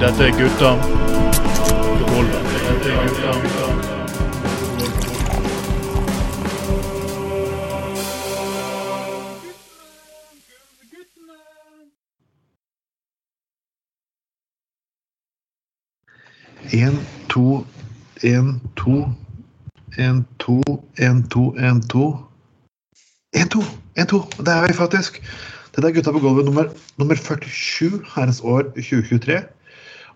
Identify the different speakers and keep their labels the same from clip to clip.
Speaker 1: Dette er gutta. Dette er gutta.
Speaker 2: En, to, en, to, en, to, en, to, en, to. En, to, en, to. Det er vi faktisk. Dette er Gutta på gulvet nummer, nummer 47 herrens år 2023.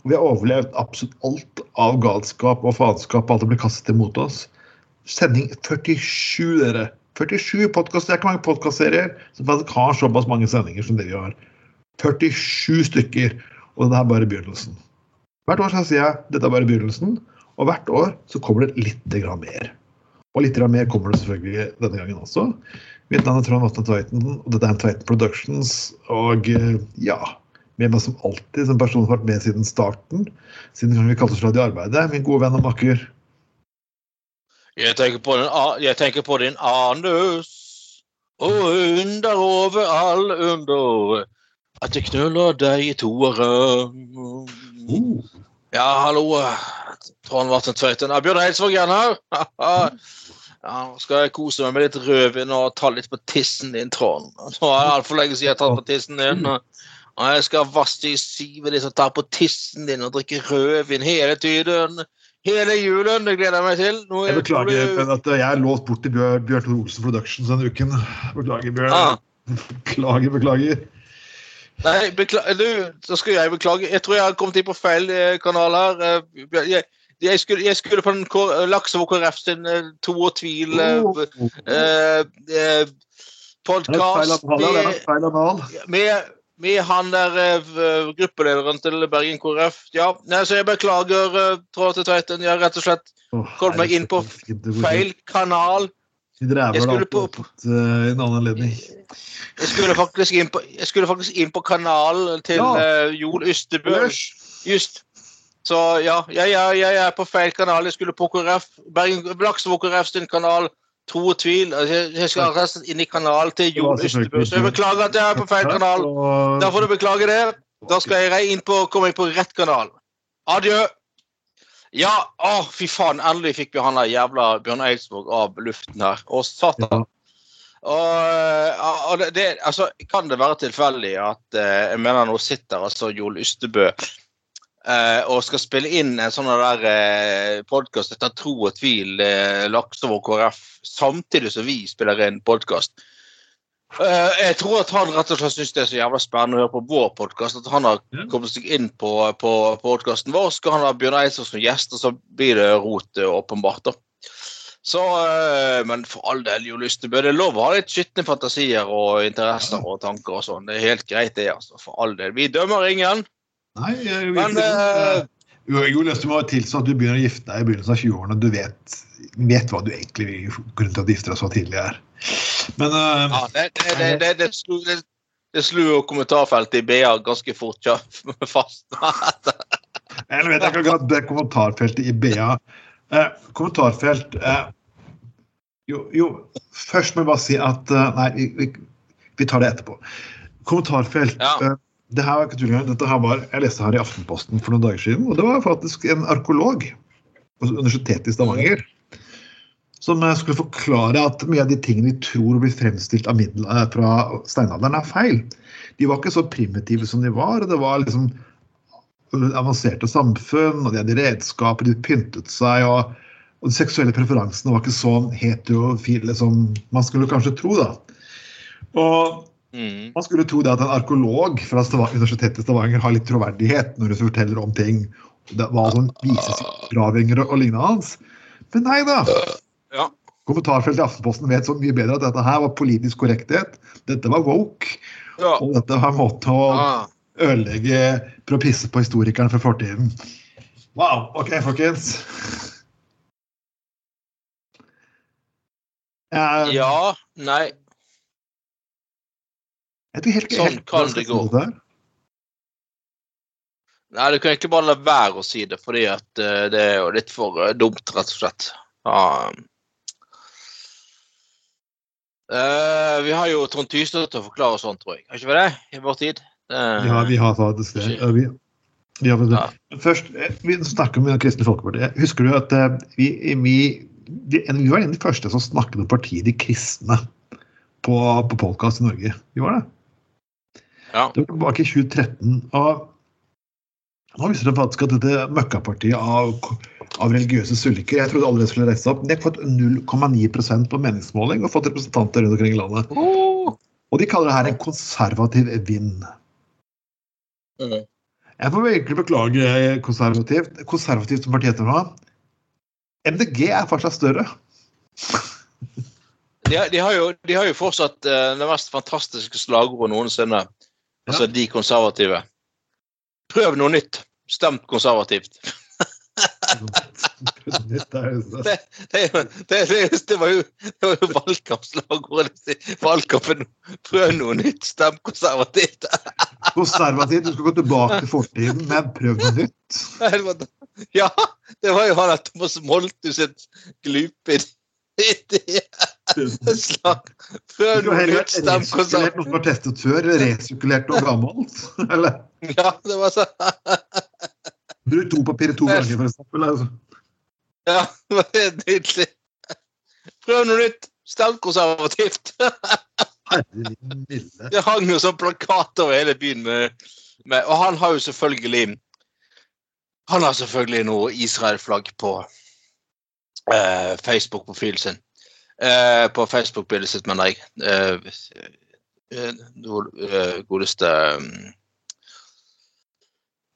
Speaker 2: Og vi har overlevd absolutt alt av galskap og faenskap og alt som blir kastet imot oss. Sending 47, dere. 47 podkast. Det er ikke mange podkastserier som har såpass mange sendinger som det vi har. 47 stykker. Og det er bare begynnelsen. Hvert år sier jeg dette er bare begynnelsen, og hvert år så kommer det litt mer. Og litt mer kommer det selvfølgelig denne gangen også. Mitt navn er Trond Vatne Tveiten, og dette er Tveiten Productions. Og eh, ja, med meg som alltid, som person som har vært med siden starten, siden vi kalte oss Radio Arbeidet, min gode venn og makker.
Speaker 3: Jeg tenker på din, jeg tenker på din anus og under over all under at jeg knuller deg i toere.
Speaker 2: Uh.
Speaker 3: Ja, hallo. Trond Vatne Tveiten. Bjørn Eidsvåg igjen her. Ja, nå skal jeg kose meg med litt rødvin og ta litt på tissen din, Trond. Nå er det altfor lenge siden jeg har tatt på tissen din. Og jeg skal vaske i sivet ditt og ta på tissen din og drikke rødvin hele tiden. Hele julen. Det gleder jeg meg til. Nå
Speaker 2: Jeg beklager men at jeg er låst bort til Bjør- Bjørn Tor Olsen Productions denne uken. Beklager, Bjørn.
Speaker 3: Ah.
Speaker 2: Beklager, beklager.
Speaker 3: Nei, beklager, du, så skal jeg beklage. Jeg tror jeg har kommet inn på feil eh, kanal her. Eh, Jeg, jeg, skulle, jeg skulle på den K- Laksevåg KrF sin eh, To og tvil eh,
Speaker 2: Oh.
Speaker 3: eh, eh, podkast med, han der eh, gruppelederen til Bergen KrF. Ja, så jeg beklager, uh, Trond til Tveiten. Jeg har rett og slett
Speaker 2: kommet
Speaker 3: Kom meg inn på feil kanal.
Speaker 2: Din
Speaker 3: drever
Speaker 2: alltid
Speaker 3: på-
Speaker 2: eh, i en annen anledning.
Speaker 3: Jeg skulle faktisk inn på, jeg skulle faktisk inn på kanalen til
Speaker 2: Ja.
Speaker 3: uh, Joel Ystebø. Just. Så ja, jeg, jeg, jeg er på feil kanal. Jeg skulle på KrF. Bergen Laksevåg KrF sin kanal. Tro og tvil. Altså, Jeg, skal resten og inn i kanalen til
Speaker 2: Jon var
Speaker 3: Ystebø. Så jeg beklager at jeg er på feil kanal. Da får du beklage det. Da skal jeg inn på, komme inn på rett kanal. Adjø. Ja, å, fy faen. Endelig fikk vi han der jævla Bjørn Eidsvåg av luften her. Å, satan. Og, og det, det, altså, kan det være tilfeldig at eh, jeg mener nå sitter altså Joel Ystebø eh, og skal spille inn en sånn der eh, podkast etter tro og tvil, eh, Laksevåg KrF, samtidig som vi spiller inn podkast. Eh, jeg tror at han rett og slett syns det er så jævla spennende å høre på vår podkast at han har kommet seg inn på, på podkasten vår. Skal han ha Bjørn Eidsvåg som gjest, og så blir det rot, eh, åpenbart. da. Så, eh, Men for all del, Jo Lystebø, det er lov å ha litt skitne fantasier og interesser og tanker og sånn. Det er helt greit, det. altså, For all del. Vi dømmer ingen.
Speaker 2: Nei, jeg,
Speaker 3: Men
Speaker 2: virkelig.
Speaker 3: eh,
Speaker 2: Jo, jo, det må tilstå at du begynner å gifte deg i begynnelsen av 20-årene. Du vet, vet hva du egentlig vil grunnen til at du gifter deg så tidlig er. Men uh,
Speaker 3: ja, det, det, det, det, det, det, jo kommentarfeltet i BA ganske fort ja, fast.
Speaker 2: jeg vet ikke akkurat det kommentarfeltet i BA. Eh, kommentarfelt eh, jo, jo, først må jeg bare si at eh, Nei, vi, vi, vi tar det etterpå. Kommentarfelt.
Speaker 3: Ja.
Speaker 2: Det her var ikke tull. Dette her var, jeg leste her i Aftenposten for noen dager siden, og det var faktisk en arkeolog på Universitetet i Stavanger som eh, skulle forklare at mye av de tingene vi tror blir fremstilt middel, eh, fra steinalderen, er feil. De var ikke så primitive som de var. og Det var liksom avanserte samfunn, og de hadde redskaper, de pyntet seg. og, og De seksuelle preferansene var ikke så heterofile som man skulle kanskje tro. da. Og
Speaker 3: Mm.
Speaker 2: man skulle tro det at en arkeolog fra Stavanger, Universitetet i Stavanger har litt troverdighet når hun forteller om ting. Det var sånn visesgravinger og, og lignende hans. Men nei da.
Speaker 3: Ja.
Speaker 2: Kommentarfeltet i Aftenposten vet så mye bedre at dette her var politisk korrekthet. Dette var woke.
Speaker 3: Ja.
Speaker 2: Og dette var en måte å
Speaker 3: Ah.
Speaker 2: ødelegge for å pisse på historikeren fra fortiden. Wow. OK, folkens. Jeg,
Speaker 3: ja. Nei.
Speaker 2: Jeg tror helt,
Speaker 3: Sånn
Speaker 2: helt
Speaker 3: kan det gå.
Speaker 2: Det.
Speaker 3: Nei, du kan egentlig bare la være å si det, fordi at eh, det er jo litt for eh, dumt, rett og slett. Ja. Eh, vi har jo Trond Tystø til å forklare sånt, tror jeg. Har ikke vi det i vår tid?
Speaker 2: Ja, vi har faktisk det. Vi, vi har det. Ja. Først, vi snakker om Kristelig Folkeparti. Husker du at vi, vi, vi, vi var en av de første som snakket om partiet De kristne på, på podkast i Norge. Vi var det.
Speaker 3: Ja.
Speaker 2: Det var tilbake i 2013. Og nå viser det faktisk at dette møkkapartiet av, av religiøse sulliker Jeg trodde aldri det skulle reise seg opp. De har fått 0,9% på meningsmåling og fått representanter rundt omkring i landet.
Speaker 3: Oh.
Speaker 2: Og de kaller det her en konservativ vind.
Speaker 3: Mm.
Speaker 2: Jeg får virkelig beklage konservativt. Konservativt som parti heter nå. MDG er fortsatt større.
Speaker 3: De, de, har jo, de har jo fortsatt uh, det mest fantastiske slagordet noensinne. Altså de konservative. Prøv noe nytt. Stemt konservativt.
Speaker 2: Er
Speaker 3: Det, det, det, det, var jo, det var jo valgkampslagordet. Valgkampen. Prøv noe nytt. Stem konservativt.
Speaker 2: Konservativt, du skal gå tilbake til fortiden, men prøv noe nytt.
Speaker 3: Nei, det var- Ja, det var jo han der Thomas Moltu sitt glupe idé. Slag. Prøv
Speaker 2: Du har.
Speaker 3: Stem
Speaker 2: resirkulert noe som var testet før, eller resirkulert og gammelt. Eller
Speaker 3: Ja, det var så
Speaker 2: bruk dopapir to ganger, for eksempel. Altså.
Speaker 3: Ja, det var helt nydelig. Prøv noe nytt. Stemkonservativt.
Speaker 2: Herre min.
Speaker 3: Det hang jo sånn plakat over hele byen med, med Og han har jo selvfølgelig Han har selvfølgelig noe Israel-flagg på eh, Facebook-profilen sin. Eh, på Facebook-bildet sitt, mener jeg. Eh, eh, eh, godeste mm,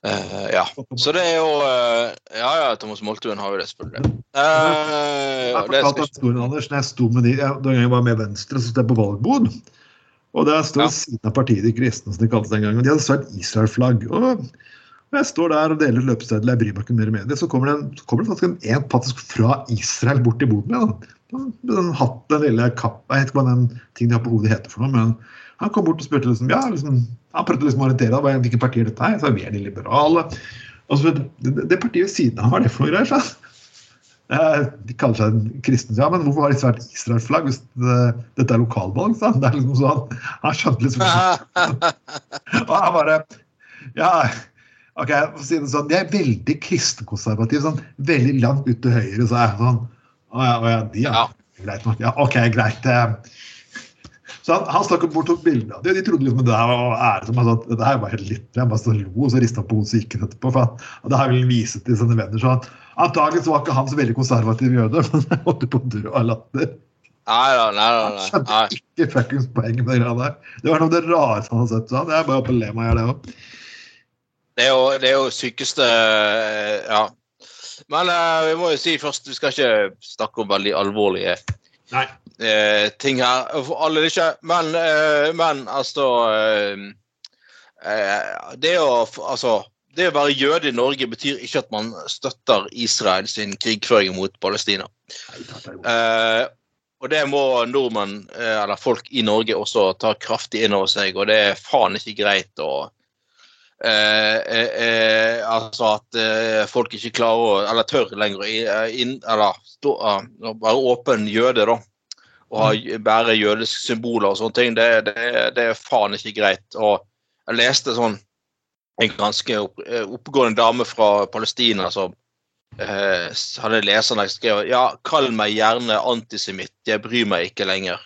Speaker 3: eh, Ja. Så det er jo Ja, ja, Thomas Moltuen har jo det, selvfølgelig.
Speaker 2: Jeg
Speaker 3: har
Speaker 2: fortalte
Speaker 3: skal,
Speaker 2: historien, Anders, når jeg sto med de, jeg, Den gangen jeg var med Venstre, så sto jeg på valgbod. Og der står
Speaker 3: Ja.
Speaker 2: siden av partiet De kristne, som de kalte det den gangen. De hadde svært Israel-flagg. Og og jeg står der og deler ut løpesedler, jeg bryr meg ikke mer med det. Så kommer det, en, så kommer det faktisk en, en faktisk fra Israel bort til boden min. Den hatten, den lille kapp, jeg vet ikke hva den ting de har på hodet heter for noe. men han kom bort og spurte liksom, ja, liksom, han prøvde liksom å orientere hva- hvilke partier dette er. så er vi er de liberale. Og så, det, det, partiet ved siden av, hva er det for noe greier? Så. Eh, De kaller seg kristne. Ja, men hvorfor har de svært Israel-flagg hvis det, dette er lokalvalg? Så. Det er liksom sånn, Han skjønte liksom. Og han bare Ja, ok, for å si det sånn, de er veldig kristenkonservative. Sånn, veldig langt ut til høyre. Så er jeg sånn Å ja, oh, ja, de er
Speaker 3: Ja.
Speaker 2: greit nok. Ja, OK, greit. eh. Så han, han stakk bort og tok bilde av dem, og de trodde liksom det her var ære som sånn, det her var helt litt Jeg bare så lo, og så rista han på hodet og gikk han etterpå. For han, og det her ville han vise til sine venner. Så han, antagelig så var ikke han så veldig konservativ jøde, men jeg måtte på dø av latter.
Speaker 3: Nei da, nei da.
Speaker 2: Han skjønte
Speaker 3: nei.
Speaker 2: ikke fuckings poenget med det greia der. Det var noe av det rareste han har sett. Så han, jeg bare oppe og meg i hjel, det òg.
Speaker 3: Det er jo det er jo sykeste eh, Ja. Men uh, vi må jo si først Vi skal ikke snakke om veldig alvorlige eh, ting her. For alle ikke. Men, uh, men altså Det å altså det å være jøde i Norge betyr ikke at man støtter Israel sin krigføring mot Palestina. Eh, og det må nordmenn, eller folk i Norge, også ta kraftig inn over seg. Og det er faen ikke greit å Altså at eh, folk ikke klarer å Eller tør lenger å inn, eller stå, eh, være åpen jøde, da. Og ha, bære jødiske symboler og sånne ting. Det, det, det er faen ikke greit. Og jeg leste sånn en ganske opp, eh, oppegående dame fra Palestina som eh, hadde leserne skrevet ja, kall meg gjerne antisemitt, jeg bryr meg ikke lenger.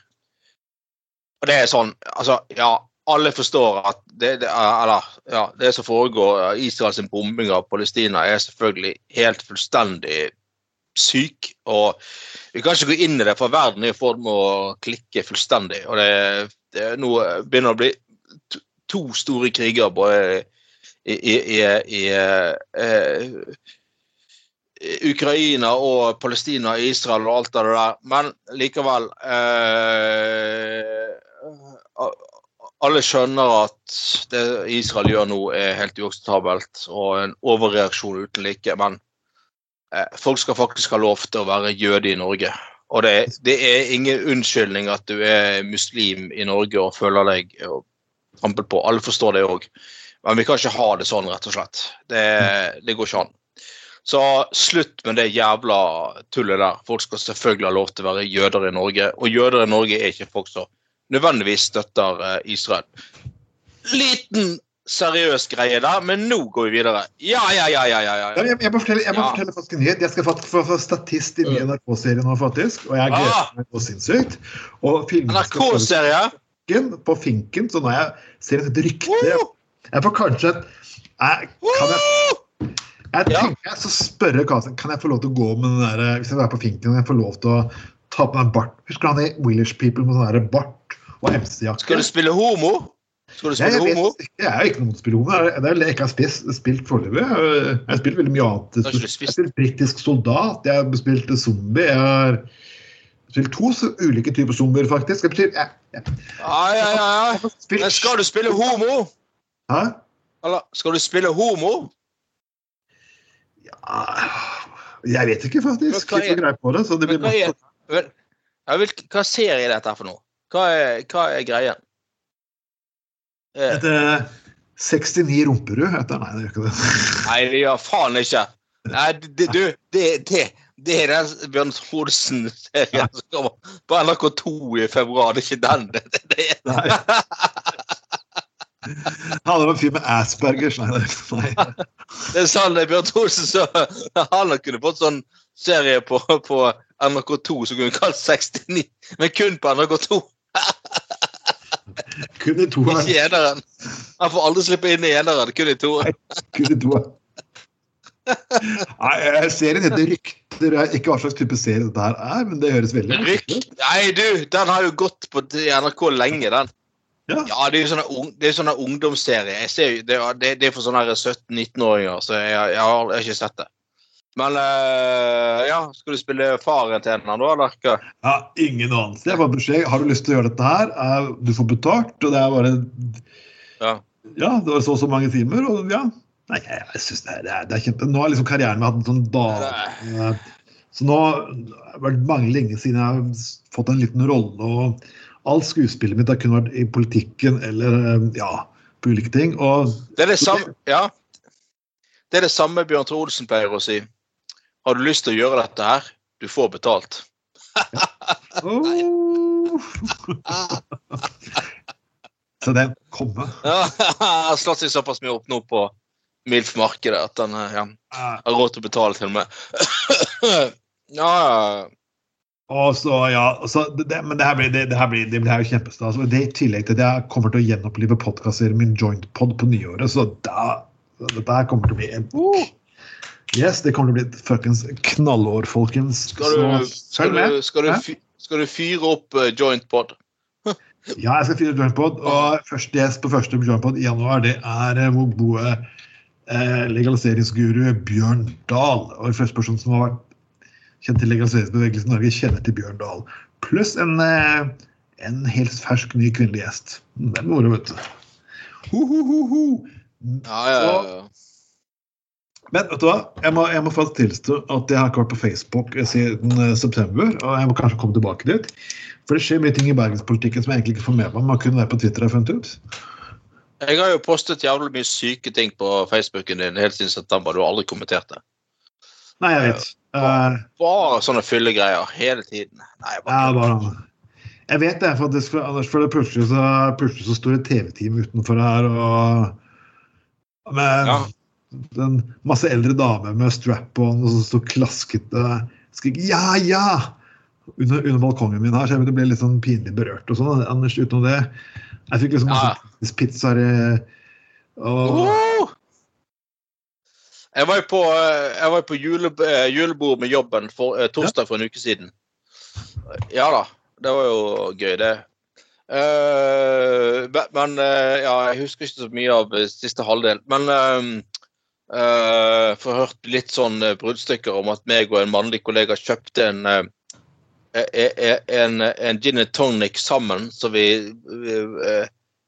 Speaker 3: Og det er sånn, altså, ja, alle forstår at det, det, er- eller, ja, det som foregår, eh, Israels bombing av Palestina, er selvfølgelig helt fullstendig syk. Og vi kan ikke gå inn i det, for verden er i ferd med å klikke fullstendig. Og det, det nå begynner å bli to, to store kriger både i, i, i, i eh, Ukraina og Palestina, Israel og alt det der. Men likevel eh, Alle skjønner at det Israel gjør nå, er helt uakseptabelt og en overreaksjon uten like. Men eh, folk skal faktisk ha lov til å være jøde i Norge. Og det, det er ingen unnskyldning at du er muslim i Norge og føler deg og trampet på. Alle forstår det òg. Men vi kan ikke ha det sånn, rett og slett. Det, det går ikke an. Så slutt med det jævla tullet der. Folk skal selvfølgelig ha lov til å være jøder i Norge, og jøder i Norge er ikke folk som nødvendigvis støtter eh, Israel. Liten seriøs greie der, men nå går vi videre. Ja, ja, ja, ja. ja,
Speaker 2: Ja. Jeg, jeg må fortelle, jeg må
Speaker 3: Ja.
Speaker 2: fortelle faktisk en nyhet. Jeg skal faktisk få statist i min NRK-serie nå, faktisk. Og jeg gleder
Speaker 3: Ah!
Speaker 2: meg så sinnssykt.
Speaker 3: NRK-serie.
Speaker 2: På Finken, så nå jeg ser et rykte! Jeg får kanskje et jeg, Kan jeg Jeg tenker jeg skal spørre Karlsen kan jeg få lov til å gå med den der, hvis jeg er på finken, kan jeg få lov til å ta på meg bart. Husker du han i Willish People med sånn bart og MC-jakke?
Speaker 3: Skal du spille homo? Skal du spille
Speaker 2: jeg,
Speaker 3: homo?
Speaker 2: vet, jeg er ikke noen mot å spille homo. Det er det jeg ikke har spist, spilt foreløpig. Jeg har spilt veldig mye annet. Jeg har spilt britisk soldat, jeg har spilt zombie. Jeg har spilt to ulike typer zombier, faktisk. Jeg jeg, jeg,
Speaker 3: Ja, ja, ja. ja.
Speaker 2: spilt
Speaker 3: Men skal du spille homo?
Speaker 2: Hæ?
Speaker 3: Eller skal du spille homo?
Speaker 2: Ja, Jeg vet ikke, faktisk.
Speaker 3: Men hva
Speaker 2: Jeg
Speaker 3: er-
Speaker 2: greie på det. Så det blir
Speaker 3: hva er, hva, hva serie er dette for noe? Hva er, hva er greien? Eh,
Speaker 2: Etter 69 rumperud heter Nei, det gjør ikke det.
Speaker 3: Nei, det gjør faen ikke. Nei, det, du, det, det, det er den Bjørn Holsen-serien som kommer på NRK2 i februar. Det er ikke den. Det, det, det er.
Speaker 2: Nei. Det handler om en fyr med Aspergers. Nei, nei.
Speaker 3: Det er sånn Bjørn Thorsen så Han kunne fått sånn serie på, på NRK2 som kunne kalt 69, men kun på NRK2.
Speaker 2: Kun i toeren.
Speaker 3: Ikke i eneren. Han får aldri slippe inn i eneren, kun i toeren.
Speaker 2: Kun i toeren. Nei, serien heter Rykter. Jeg vet ikke hva slags type serie dette her er, men det høres veldig
Speaker 3: Rykt? Nei, du, den har jo gått på NRK lenge, den.
Speaker 2: Ja.
Speaker 3: Ja, det er jo sånne, er sånne ungdomsserie. Jo, det, er- det, det er for sånne 17-19-åringer, så jeg, jeg, har, jeg har ikke sett det. Men eh, ja, skal du spille faren til henne da, eller ikke?
Speaker 2: Ja, ingen anelse. Jeg får beskjed. Har du lyst til å gjøre dette her? Du får betalt, og det er bare
Speaker 3: Ja.
Speaker 2: Ja, det var så og så mange timer, og ja. Nei, jeg, synes det, er, det, er, kjempe... Nå har liksom karrieren min hatt en sånn eh, Så nå har det vært mange lenge siden jeg har fått en liten rolle, og alt skuespillet mitt har kun vært i politikken eller eh, ja, på ulike ting. Og
Speaker 3: Det er det samme, ja. Det er det samme Bjørn Thodesen pleier å si. Har du lyst til å gjøre dette her? Du får betalt.
Speaker 2: oh. Så den kommer.
Speaker 3: Ja, Han har slått seg såpass mye opp nå på MILF-markedet at han eh, ja, har råd til å betale til og med. ja,
Speaker 2: Og så, ja, så det, det, men det her blir, det, det her blir, det blir jo kjempestas. Det i tillegg til at jeg kommer til å gjenopplive podkastserien min Jointpod på nyåret, så da, dette her kommer til å bli en Yes, det kommer til å bli et fuckings knallår, folkens.
Speaker 3: skal du, skal du, skal du, skal du fyre opp uh, jointpod?
Speaker 2: Ja, jeg skal finne Jointpod. Og første gjest på første Jointpod i januar, det er uh, vår gode uh, legaliseringsguru Bjørn Dahl. Og den første personen som har vært kjent til legaliseringsbevegelsen i Norge, kjenner til Bjørn Dahl. Pluss en, eh, en helt fersk ny kvinnelig gjest. Det er moro, vet du. Ho, ho, ho, ho.
Speaker 3: Ja, ja, ja, ja.
Speaker 2: Men vet du hva? Jeg må, jeg må faktisk tilstå at jeg har ikke vært på Facebook siden eh, september. Og jeg må kanskje komme tilbake dit. For det skjer mye ting i bergenspolitikken som jeg egentlig ikke får med meg. Man kunne være på Twitter og funnet ut.
Speaker 3: Jeg har jo postet jævlig mye syke ting på Facebooken din helt siden september. Du har aldri kommentert det.
Speaker 2: Nei, jeg vet. Eh,
Speaker 3: Bare sånne fyllegreier hele tiden. Nei, bare,
Speaker 2: Ja,
Speaker 3: bare,
Speaker 2: bare Jeg vet det, for, det for det plutselig så, plutselig så står det TV-team utenfor her og men,
Speaker 3: Ja.
Speaker 2: Den masse eldre damer med strap-on og så klaskete klasket og skriker 'ja, ja!' Under, under balkongen min her, så jeg ble litt sånn pinlig berørt og sånn. Anders, utenom det Jeg fikk liksom
Speaker 3: Ja.
Speaker 2: masse pizzaer eh, og
Speaker 3: oh! Jeg var jo på, eh, var på jule, eh, julebord med jobben for, eh, torsdag for en uke siden. Ja da, det var jo gøy, det. Uh, men- eh, ja, jeg husker ikke så mye av siste halvdel. Men uh, uh, hørt litt sånn eh, bruddstykker om at meg og en mannlig kollega kjøpte en eh, eh, eh, en, en gin and tonic sammen, så vi eh,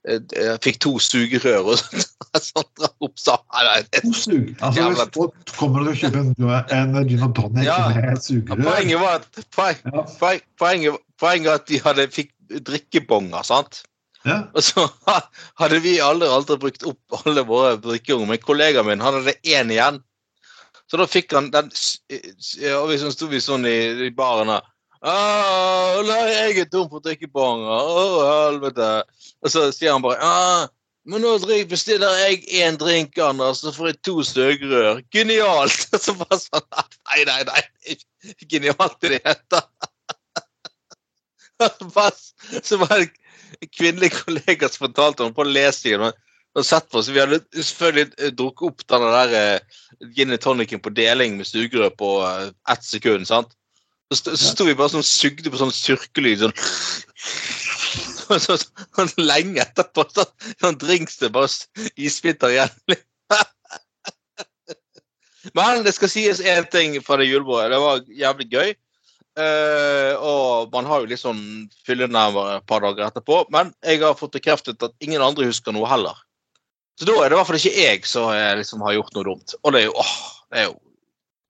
Speaker 3: eh, fikk to sugerør og sånt opp sammen.
Speaker 2: To sug. Altså, hvis folk kommer og kjøper en, en gin and tonic
Speaker 3: Ja.
Speaker 2: med sugerør
Speaker 3: Poenget var at, poen,
Speaker 2: Ja.
Speaker 3: poen, poenget, poenget at de hadde, fikk drikkebonger, sant?
Speaker 2: Ja.
Speaker 3: Og så hadde vi aldri, aldri brukt opp alle våre drikkebonger. Men kollegaen min han hadde én igjen. Så da fikk han den Og vi sånn sto vi sånn i, i baren. «Ah, jeg er tom for drikkebonger. Å, helvete. Og så sier han bare men nå bestiller jeg én drink, Anders, så får jeg to sugerør. Genialt! Og så bare sånn Nei, nei, nei. Genialt i det hele tatt. Bare- Så en kvinnelig kollega som fortalte om på lesingen. Og sett på, så Vi hadde selvfølgelig eh, drukket opp den der eh, gin and tonicen på deling med sugerør på eh, ett sekund. sant? Så, så sto vi bare sånn sugde på sånn surkelyd sånn så, så, sånn lenge etterpå. Sånn, sånn drinks det bare isbiter igjen. Men det skal sies én ting fra det julebordet. Det var jævlig gøy. Eh, og man har jo litt sånn fyllenerver et par dager etterpå. Men jeg har fått bekreftet at ingen andre husker noe heller. Så da er det i hvert fall ikke jeg som eh, liksom har gjort noe dumt. Og det er jo, åh, det er jo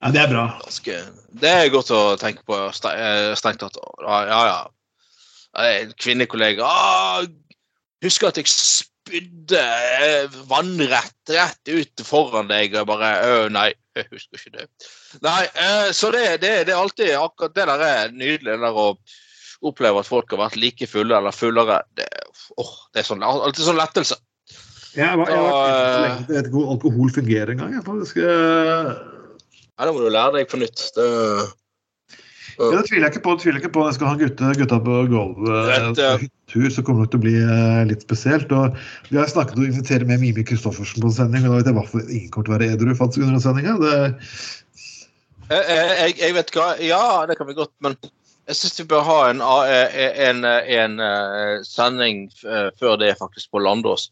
Speaker 2: Ja, det er bra.
Speaker 3: ganske Det er godt å tenke på eh, strengt tatt. Ja, ja. En kvinnekollega ah, Husker at jeg spydde vannrett rett ut foran deg. Og jeg bare Å, Nei, jeg husker ikke det. Nei, eh, så det, det, det er alltid akkurat Det der er nydelig. Det der å oppleve at folk har vært like fulle eller fullere. Det, åh, det er sånn, alltid sånn lettelse.
Speaker 2: Jeg var, jeg var jeg vet ikke hvor alkohol fungerer engang. jeg, faktisk. Eh,
Speaker 3: Ja, det må du lære deg på nytt. Det,
Speaker 2: Ja, det tviler jeg ikke på. det tviler jeg ikke på. Jeg skal ha gutta, gutta på gulvet
Speaker 3: Vet,
Speaker 2: på
Speaker 3: eh,
Speaker 2: så kommer det til å bli eh, litt spesielt. Og vi har snakket om å invitere med Mimi Kristoffersen på sending, men da vet jeg i hvert fall ingen kommer til å være edru faktisk under sendinga. Det-
Speaker 3: Jeg, jeg, jeg vet hva Ja, det kan vi godt, men jeg syns vi bør ha en, en, en, en sending før det, faktisk, på Landås.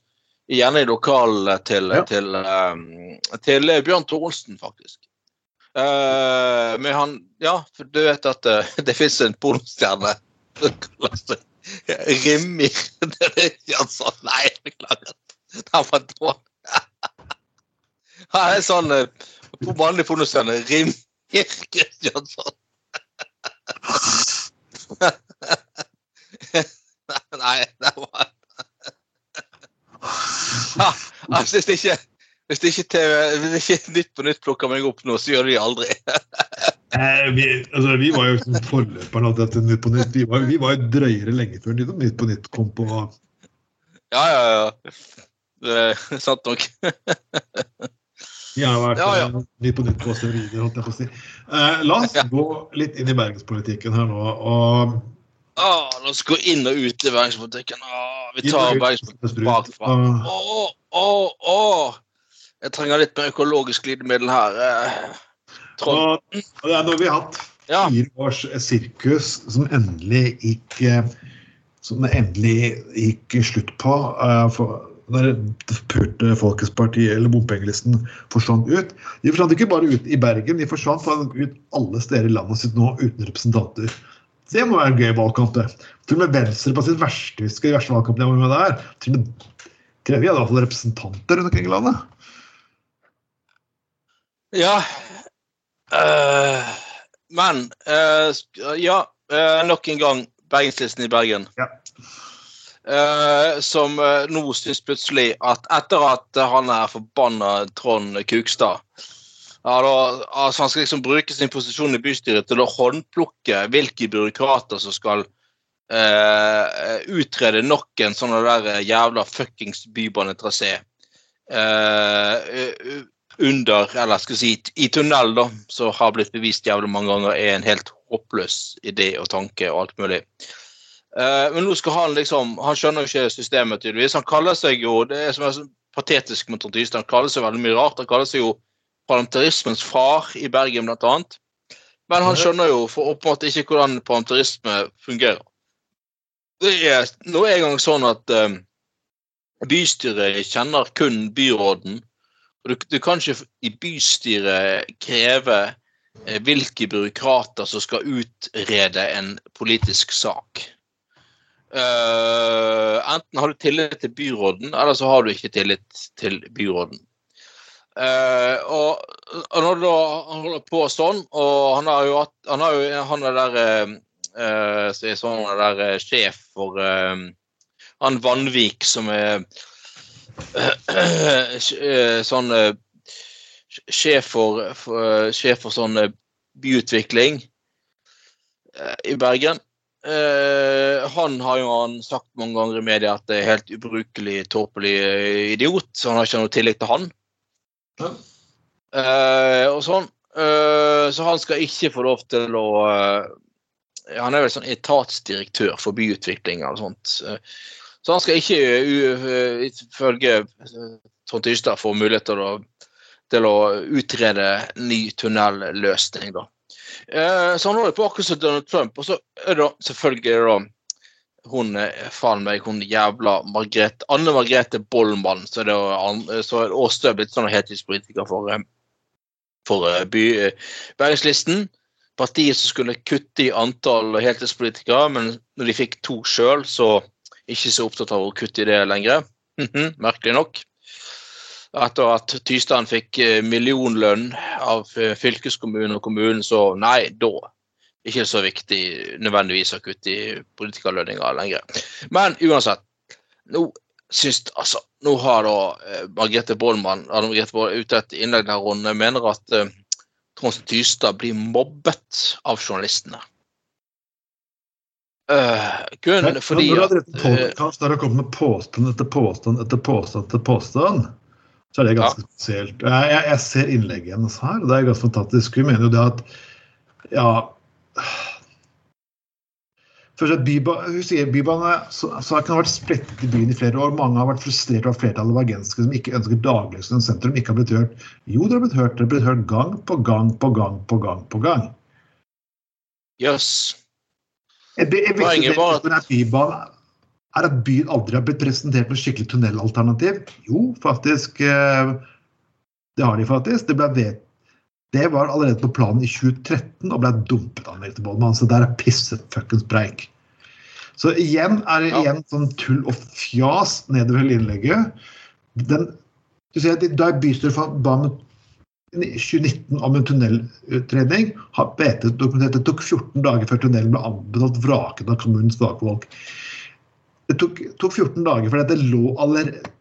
Speaker 3: Gjerne i lokalet til,
Speaker 2: Ja.
Speaker 3: til, um, til Bjørn Thorolsen, faktisk. Eh, men han Ja, for du vet at uh, det fins en pornostjerne som kaller seg Rimir han sa. Nei, beklager. Han var dårlig. Han er sånn uh, vanlig pornostjerne. Rimir Kristiansson. Nei, det var ja, Jeg syns ikke, hvis, ikke TV, hvis ikke Nytt på Nytt plukker meg opp nå, så gjør de aldri.
Speaker 2: Eh, vi, altså, vi var jo sånn forløperne av dette Nytt på Nytt. Vi var, vi var jo drøyere lenge før Nytt på Nytt kom på
Speaker 3: Ja, ja, ja. Det er sant nok.
Speaker 2: Har vært
Speaker 3: Ja, ja.
Speaker 2: Nytt på Nytt på steroider, holdt jeg på å si. Eh, la oss
Speaker 3: Ja.
Speaker 2: gå litt inn i bergenspolitikken her nå. og
Speaker 3: Ah, la oss gå inn og ut i bergenspolitikken. Ah, vi tar bergenspolitikken bakfra. Å, å, å! Jeg trenger litt mer økologisk glidemiddel her. eh. Trond.
Speaker 2: Nå, det er når vi har hatt
Speaker 3: Ja.
Speaker 2: fire års sirkus som endelig gikk eh, som det endelig gikk slutt på. eh, for når Purte Folkets Parti eller bompengelisten forsvant ut. De forsvant ikke bare ut i Bergen, de forsvant ut alle steder i landet sitt nå uten representanter. Det må være en gøy valgkamp, det. Til og med Venstre på sitt verste, verste valgkamp jeg var med der. Til og med til vi hadde i hvert fall representanter rundt omkring i landet.
Speaker 3: Ja. Uh, men uh, Ja, uh, nok en gang Bergenslisten i Bergen.
Speaker 2: Ja.
Speaker 3: Som nå syns plutselig at etter at han er forbanna Trond Kukstad ja, da, altså Han skal liksom bruke sin posisjon i bystyret til å håndplukke hvilke byråkrater som skal eh, utrede nok en sånn der jævla fuckings bybanetrasé. Eh, under, eller skal si i tunnel, da, som har blitt bevist jævlig mange ganger er en helt håpløs idé og tanke og alt mulig. Uh, men nå skal han liksom Han skjønner jo ikke systemet, tydeligvis. Han kaller seg jo Det er som er så patetisk med Trond Han kaller seg veldig mye rart. Han kaller seg jo parlamentarismens far i Bergen, blant annet. Men han skjønner jo for åpenbart ikke hvordan parlamentarisme fungerer. Det er nå engang sånn at eh, bystyret kjenner kun byråden. Du, du kan ikke i bystyret kreve eh, hvilke byråkrater som skal utrede en politisk sak. Uh, enten har du tillit til byråden, eller så har du ikke tillit til byråden. Uh, og, og når da han holder på sånn, og han har jo hatt Han har jo han er der uh, eh, som er sånn der sjef for han Vanvik som er sånn eh, sjef for, for, sjef for sånn eh, byutvikling eh, i Bergen. Uh, han har jo han sagt mange ganger i media at det er helt ubrukelig, tåpelig eh, idiot, så han har ikke noe tillit til han.
Speaker 2: Ja.
Speaker 3: Eh, og sånn. Uh, så han skal ikke få lov til å eh, Han er vel sånn etatsdirektør for byutvikling eller sånt. Eh, så han skal ikke, u- eh, ifølge eh, Trond Tystad, få mulighet til å, til å utrede ny tunnelløsning, da. Eh, Så han holder på akkurat som Donald Trump. Og så er det da selvfølgelig da hun eh, faen meg, hun jævla Margrethe, Anne Margrethe Bollmann, så er det blitt sånn heltidspolitiker for, eh, for eh, by, eh, Bergenslisten. Partiet som skulle kutte i antall heltidspolitikere, men når de fikk to sjøl, så ikke så opptatt av å kutte i det lenger. Mhm, Merkelig nok. Etter at Tystein fikk eh, millionlønn av eh, fylkeskommunen og kommunen, så nei, da ikke så viktig nødvendigvis å kutte i politikerlønninger lenger. Men uansett, nå syns altså, Nå har da eh, Margrethe Bollmann Anne Margrethe Bollmann ute et innlegg der hun mener at eh, Trond Tystad blir mobbet av journalistene. Eh, kun
Speaker 2: Nei,
Speaker 3: fordi
Speaker 2: når du har drevet det kommer med påstand etter påstand etter påstand etter påstand, så er det ganske spesielt. Jeg, jeg, jeg ser innlegget hennes her, og det er ganske fantastisk. Hun mener jo det at Ja Først at Biba, Hun sier Bybanesaken har vært splittet i byen i flere år. Mange har vært frustrert av flertallet av bergenskere som ikke ønsker dagløsning sentrum, ikke har blitt hørt. Jo, det har blitt hørt. Dere har blitt hørt gang på gang på gang på gang på gang.
Speaker 3: Jøss.
Speaker 2: Jeg, jeg, jeg,
Speaker 3: Poenget var at-
Speaker 2: at er at byen aldri har blitt presentert med skikkelig tunnelalternativ. Jo, faktisk. eh, Det har de faktisk. Det, ble vet, det var allerede på planen i 2013 og ble dumpet av Mette Bollmann. Så der er pisset fuckings preik. Så igjen er det
Speaker 3: Ja.
Speaker 2: igjen sånn tull og fjas nedover hele innlegget. Den, du ser at Da bystyret ba om 2019 om en tunnelutredning, har BT dokumentert det tok 14 dager før tunnelen ble anbefalt vraket av kommunens fagfolk. Det tok, tok 14 dager fordi det lå allerede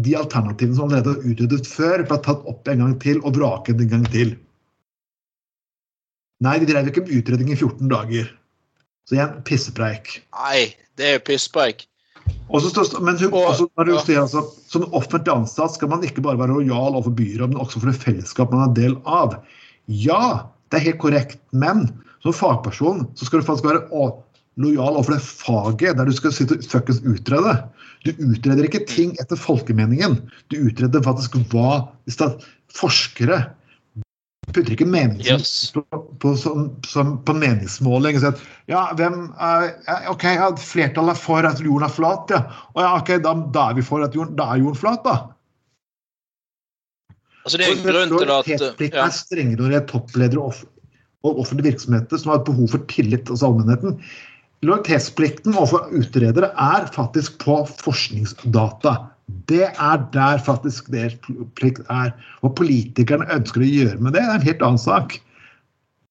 Speaker 2: De alternativene som allerede var utredet før, ble tatt opp en gang til og vraket en gang til. Nei, de drev ikke med utredning i 14 dager. Så igjen, pissepreik.
Speaker 3: Nei, det er jo pisspreik.
Speaker 2: Og så står- men også, du
Speaker 3: ja.
Speaker 2: altså, Som offentlig ansatt skal man ikke bare være lojal overfor byrådet, men også for det fellesskap man er del av. Ja, det er helt korrekt, men som fagperson så skal du faktisk være å- lojal overfor det faget der du skal sitte og fuckings utrede. Du utreder ikke ting etter folkemeningen. Du utreder faktisk hva er forskere putter ikke meningen
Speaker 3: Yes.
Speaker 2: på, på, som, som, på meningsmåling. Så at, Ja, hvem er, OK, ja, flertallet er for at jorden er flat, ja. Og ja, ok, da, da er vi for at jorden, da er jorden flat, da.
Speaker 3: Altså, det er en grunn til at
Speaker 2: Lojalitetsplikten
Speaker 3: ja.
Speaker 2: er strengere når det er toppledere og offentlige virksomheter som har et behov for tillit hos allmennheten. Lojalitetsplikten overfor utredere er faktisk på forskningsdata. Det er der faktisk deres plikt er. Hva politikerne ønsker å gjøre med det, det er en helt annen sak.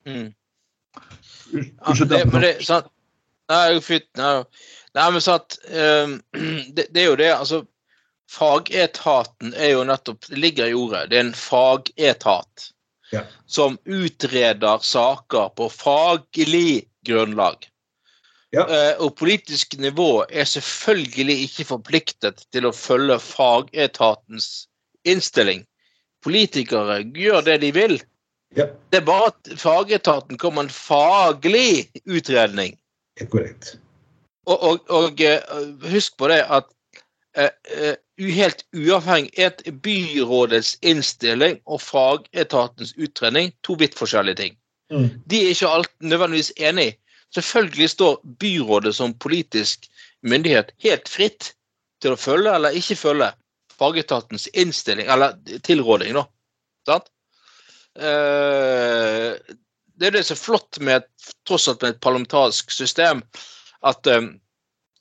Speaker 3: mm.
Speaker 2: Unnskyld,
Speaker 3: Ja, det, men det, sant? Nei, fytt, nei. nei, men sant ehm, det, det er jo det, altså Fagetaten er jo nettopp Det ligger i ordet. Det er en fagetat
Speaker 2: Ja.
Speaker 3: som utreder saker på faglig grunnlag.
Speaker 2: Ja.
Speaker 3: Eh, og politisk nivå er selvfølgelig ikke forpliktet til å følge fagetatens innstilling. Politikere gjør det de vil.
Speaker 2: Ja.
Speaker 3: Det er bare at fagetaten kommer med en faglig utredning.
Speaker 2: Korrekt.
Speaker 3: Og, og, og eh, husk på det at uh, eh, helt uavhengig et byrådets innstilling og fagetatens utredning to vidt forskjellige ting.
Speaker 2: Mm.
Speaker 3: De er ikke alt nødvendigvis enig. Selvfølgelig står byrådet som politisk myndighet helt fritt til å følge eller ikke følge fagetatens innstilling, eller tilråding, da. Sant? Eh, det er det som er flott med tross alt med et parlamentarisk system, at eh,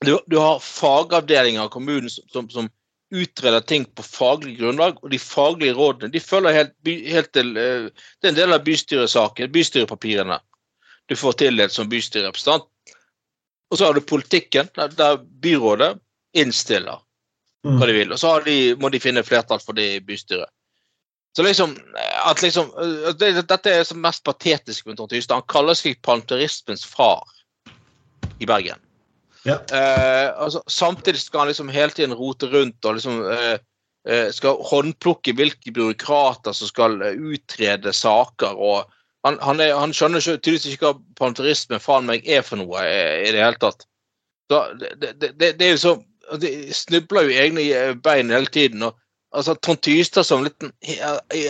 Speaker 3: du, du har fagavdelinger av kommunen som, som, som utreder ting på faglig grunnlag, og de faglige rådene de følger helt, helt til eh, Det er en del av bystyresaken, bystyrepapirene du får tildelt som bystyrerepresentant. Og så har du politikken, der, byrådet innstiller
Speaker 2: Mm.
Speaker 3: hva de vil. Og så har de, må de finne flertall for det i bystyret. Så liksom, at liksom det, Dette er det mest patetiske med Trond Tystad. Han kaller seg panterismens far i Bergen.
Speaker 2: Ja.
Speaker 3: Eh, altså, samtidig skal han liksom hele tiden rote rundt og liksom eh, eh, skal håndplukke hvilke byråkrater som skal eh, utrede saker. og Han, han, er, han skjønner tydeligvis ikke hva panterisme faen meg er for noe eh, i det hele tatt. Så det, det, det, det er jo så De snubler jo egne bein hele tiden. og altså Trond Tystad som liten,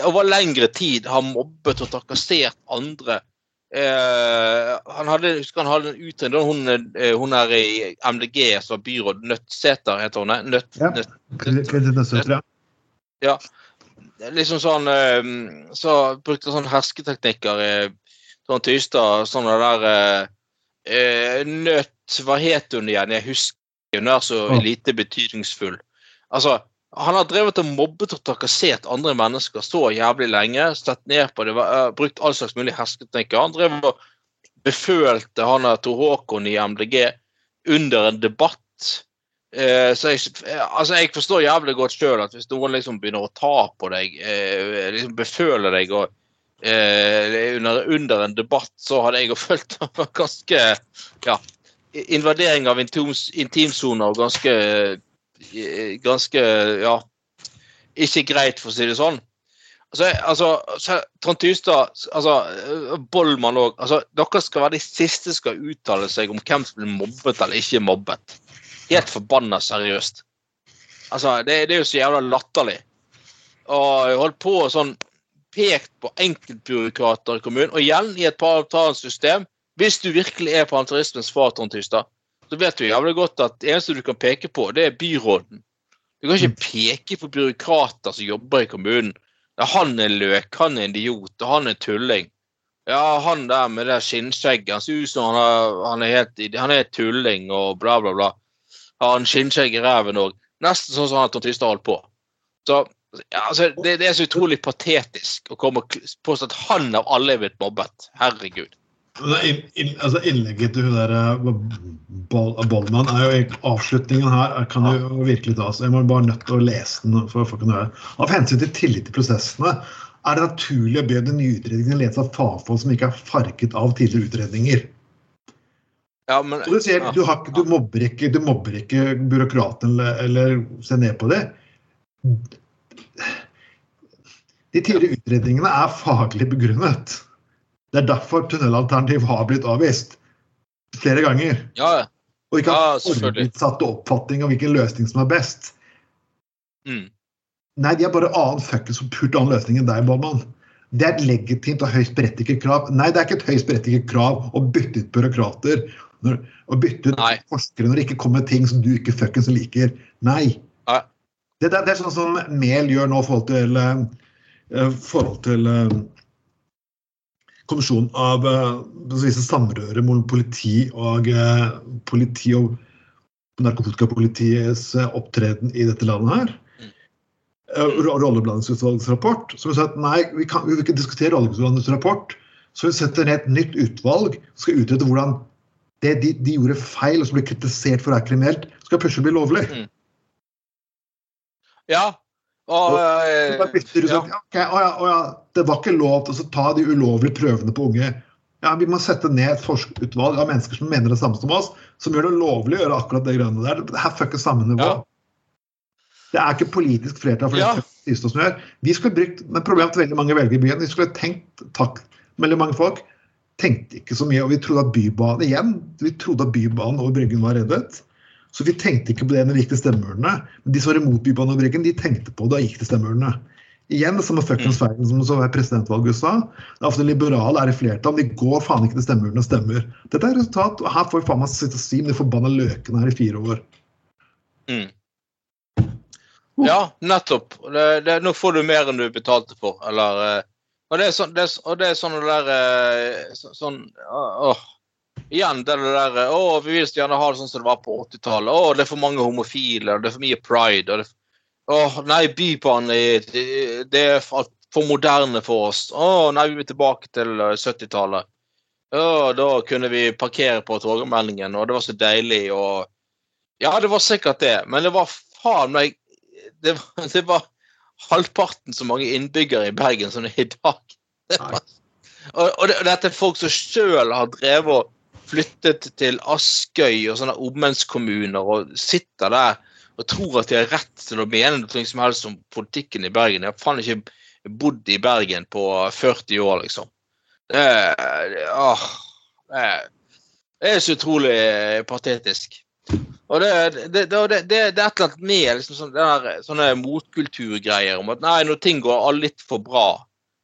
Speaker 3: over lengre tid har mobbet og trakassert andre. Eh, han hadde, husker han hadde en utredning hun, eh, hun er i MDG, som byråd Nøttseter heter hun. Nøtt,
Speaker 2: Ja.
Speaker 3: nødt,
Speaker 2: Ketil Nøstsøter, ja.
Speaker 3: Liksom sånn eh, Så brukte sånn hersketeknikker i Trond Tystad. Sånn det der eh, Nøtt Hva het hun igjen? Jeg husker hun er så lite betydningsfull. Altså, han har drevet og mobbet og trakassert andre mennesker så jævlig lenge. Sett ned på det, eh, brukt all slags mulig hersketeknikker. Han drev og befølte han Tor Håkon i MDG under en debatt. Eh, så jeg, eh, altså jeg forstår jævlig godt sjøl at hvis noen liksom begynner å ta på deg, eh, liksom beføler deg og eh, under, under en debatt, så hadde jeg følt det var ganske ja, invadering av intims- intimsoner og ganske eh, ganske ja, ikke greit, for å si det sånn. Altså, altså så- Trond Tystad, altså, eh, Bollmann òg altså, Dere skal være de siste som skal uttale seg om hvem som blir mobbet eller ikke mobbet. Helt forbanna seriøst. Altså, det, det er jo så jævla latterlig. Og jeg holdt på og sånn pekt på enkeltbyråkrater i kommunen, og igjen i et parlamentarisk system. Hvis du virkelig er parlamentarismens far, Trond Tystad, så vet du jævlig godt at det eneste du kan peke på, det er byråden. Du kan ikke peke på byråkrater som jobber i kommunen. Ja, han er løk, han er idiot, og han er tulling. Ja, han der med det skinnskjegget, han ser ut som han, er, han, er helt, han er tulling og bla, bla, bla. Har han skinnskjegg i ræven òg? Nesten sånn som han Trond Tystad holdt på. Så ja, altså, det, det er så utrolig patetisk å komme og påstå at han av alle er blitt mobbet. Herregud.
Speaker 2: In, inn- altså Innlegget til hun der eh, Boll- Bollmann er jo avslutningen her er- kan jo virkelig tas. Jeg må bare nødt til å lese den. for, for å kunne høre. Av hensyn til tillit til prosessene er det naturlig å be den nye utredningen ledes av fagfolk som ikke er farget av tidligere utredninger.
Speaker 3: Ja, men
Speaker 2: du sier du, har, du, mobber ikke, du mobber ikke byråkraten eller, eller ser ned på det. De tidligere utredningene er faglig begrunnet. Det er derfor tunnelalternativ har blitt avvist. Flere ganger.
Speaker 3: Ja.
Speaker 2: Og ikke har
Speaker 3: ja,
Speaker 2: forutsatte oppfatning om hvilken løsning som er best.
Speaker 3: Mm.
Speaker 2: Nei, de har bare annen fuckings som pult annen løsning enn deg, Bollmann. Det er et legitimt og høyst berettiget krav. Nei, det er ikke et høyst berettiget krav å bytte ut byråkrater. Når, å bytte ut
Speaker 3: Nei.
Speaker 2: forskere når det ikke kommer ting som du ikke fuckings liker. Nei.
Speaker 3: Nei.
Speaker 2: Det, det, det er sånn som Mehl gjør nå i forhold til, uh, forhold til uh, kommisjonen av uh, samrøre mellom politi og uh, politi og narkotikapolitiets opptreden i dette landet her. Uh, Rolleblandingsutvalgets rapport. Så vi sa at nei, vi kan, vi vil ikke diskutere rolleblandingsutvalgets rapport. Så vi setter ned et nytt utvalg som skal utrede hvordan det de, de gjorde feil og som ble kritisert for å være kriminelt, skal plutselig bli lovlig.
Speaker 3: Mm. Ja. Og, eh,
Speaker 2: bytter
Speaker 3: ja.
Speaker 2: sånn, ja, å ja, å ja, Det var ikke lov til å ta de ulovlige prøvene på unge. Ja, Vi må sette ned et forskerutvalg av mennesker som mener det samme som oss, som gjør det lovlig å gjøre akkurat det greiene der. Det er fucker samme nivå.
Speaker 3: Ja.
Speaker 2: Det er ikke politisk flertall for
Speaker 3: Ja.
Speaker 2: det siste som gjør. Vi skulle brukt, men Problemet til veldig mange velgere i byen, vi skulle tenkt takk, Veldig mange folk tenkte ikke så mye, og vi trodde at Bybanen igjen, vi trodde at Bybanen over Bryggen var reddet. Så vi tenkte ikke på det når det gikk til stemmeurnene. Men de som var imot Bybanen over Bryggen, de tenkte på det da gikk til stemmeurnene. Igjen det samme fuckings feilen som så var presidentvalget i USA. Det er ofte liberale er i flertall, de går faen ikke til stemmeurnene og stemmer. Dette er resultat, og her får vi faen meg sitte og si med de forbanna løkene her i fire år.
Speaker 3: Mm. Ja, nettopp. Det, det, nå får du mer enn du betalte for, eller eh, Og det er sånn, det er, og det er sånn det der eh, så, Sånn åh, Igjen det der eh, Å, vi vil gjerne ha det sånn som det var på 80-tallet. Å, det er for mange homofile, og det er for mye pride. og det, Å, nei, Bybanen det, er for, moderne for oss. Å, nei, vi vil tilbake til eh, 70-tallet. Å, da kunne vi parkere på Torgallmenningen, og det var så deilig, og Ja, det var sikkert det, men det var faen meg det, var- det var halvparten så mange innbyggere i Bergen som det er i dag. Og, og, det, og dette er folk som sjøl har drevet og flyttet til Askøy og sånne omvendskommuner og sitter der og tror at de har rett til å mene noe som helst om politikken i Bergen. Jeg har faen ikke bodd i Bergen på 40 år, liksom. Det, det, åh, det, det er så utrolig patetisk. Og det, det, det, det, er et eller annet med liksom, sånne, der, sånne motkulturgreier om at nei, når ting går litt for bra,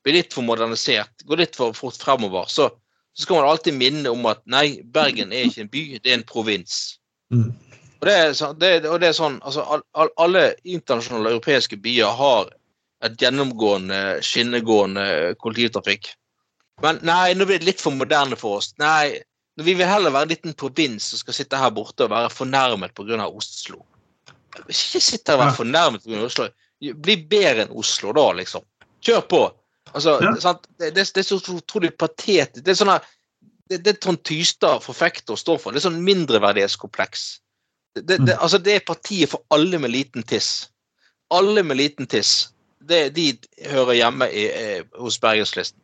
Speaker 3: blir litt for modernisert, går litt for fort fremover, så, så skal man alltid minne om at nei, Bergen er ikke en by, det er en provins.
Speaker 2: Mm.
Speaker 3: Og det er, det, og det er sånn, altså all, Alle internasjonale europeiske byer har et gjennomgående, skinnegående kollektivtrafikk. Men nei, nå blir det litt for moderne for oss. Nei, vi vil heller være en liten provins som skal sitte her borte og være fornærmet pga. Oslo. Ikke sitte her og være fornærmet pga. Oslo. Bli bedre enn Oslo, da, liksom. Kjør på. Altså,
Speaker 2: Ja.
Speaker 3: sant? Det, det, det er så utrolig patetisk. Det er sånn det, det Trond Tystad forfekter og står for. Det er sånn mindreverdighetskompleks. Det, det, det, altså, det er partiet for alle med liten tiss. Alle med liten tiss. Det, de hører hjemme i, eh, hos Bergenslisten.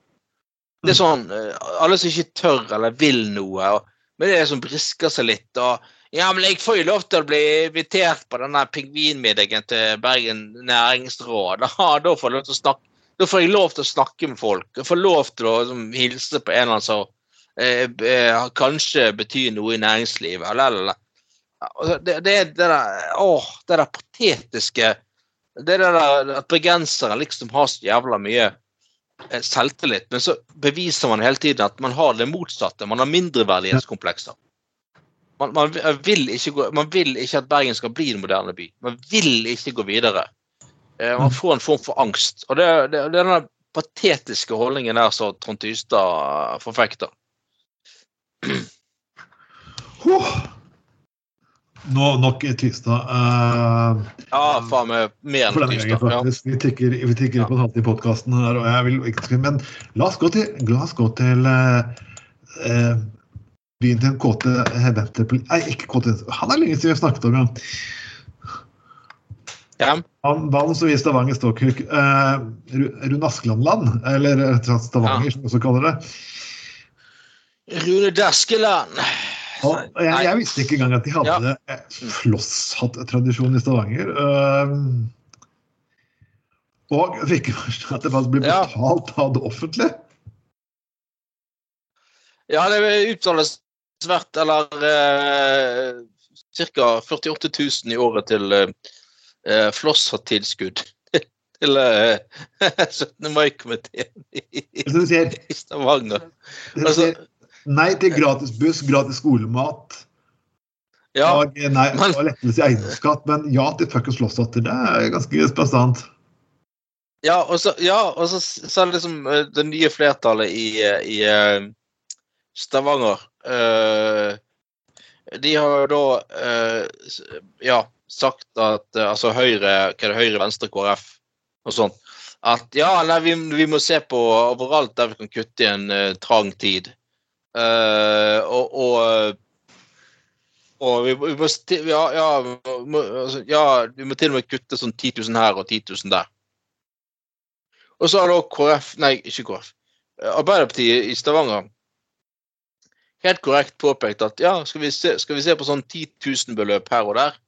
Speaker 3: Det er sånn eh, Alle som ikke tør eller vil noe, og, men det er som brisker seg litt. og ja, men jeg får jo lov til å bli invitert på denne pingvinmiddagen til Bergen næringsråd. Ja, da får snakke da får jeg lov til å snakke med folk. Jeg får lov til å liksom, hilse på en eller annen som eh, eh, kanskje betyr noe i næringslivet. Eller, eller. eller. Det, det, det der Åh, det der patetiske Det er der at bergensere liksom har så jævla mye selvtillit, men så beviser man hele tiden at man har det motsatte. Man har mindreverdighetskomplekser. Man, man vil ikke gå, man vil ikke at Bergen skal bli en moderne by. Man vil ikke gå videre. Eh, Man får en form for angst. Og det, det, det er den patetiske holdningen der som Trond Tystad forfekter.
Speaker 2: Huh. Nå, nok Tystad. Uh,
Speaker 3: Ja, faen meg mer enn Tystad. Ja.
Speaker 2: Vi tikker, vi tikker
Speaker 3: Ja.
Speaker 2: på en halvtime i podkasten her, og jeg vil ikke Men la oss gå til, la oss gå til eh, eh, byen til en kåte Ventepel... Nei, ikke kåte Han er lenge siden vi har snakket om ham.
Speaker 3: Ja.
Speaker 2: Han mannen som i Stavanger Ståkuk uh, Rune Askelandland, eller Stavanger,
Speaker 3: Ja.
Speaker 2: som vi også kaller det.
Speaker 3: Rune Daskeland.
Speaker 2: Og jeg, jeg visste ikke engang at de hadde ja. flosshatt-tradisjon i Stavanger. Um, og fikk forstå at det faktisk
Speaker 3: Ja.
Speaker 2: betalt av det offentlige.
Speaker 3: Ja, det uttales hvert eller eh, ca. 48 000 i året til eh, flosshatt-tilskudd. til eh, 17. mai-komiteen i, i Stavanger. Altså,
Speaker 2: nei til gratis buss, gratis skolemat
Speaker 3: ja,
Speaker 2: og, nei,
Speaker 3: men-
Speaker 2: og lettelse i eiendomsskatt, men ja til fuckings flosshatter. Det er ganske spesielt.
Speaker 3: ja, og så, ja, og så, så er det liksom eh, det nye flertallet i, eh, i eh, Stavanger De har jo da ja, sagt at altså Høyre, hva er det, Høyre, Venstre, KrF og sånn, at ja, nei, vi, vi må se på overalt der vi kan kutte i en uh, trang tid. Eh, og, og og vi, vi, må, ja, ja, må, altså, ja, vi må til og med kutte sånn 10 000 her og 10 000 der. Og så har da KrF, nei, ikke KrF, Arbeiderpartiet i Stavanger helt korrekt påpekt at ja, skal vi se, skal vi se på sånn 10 000-beløp her og der,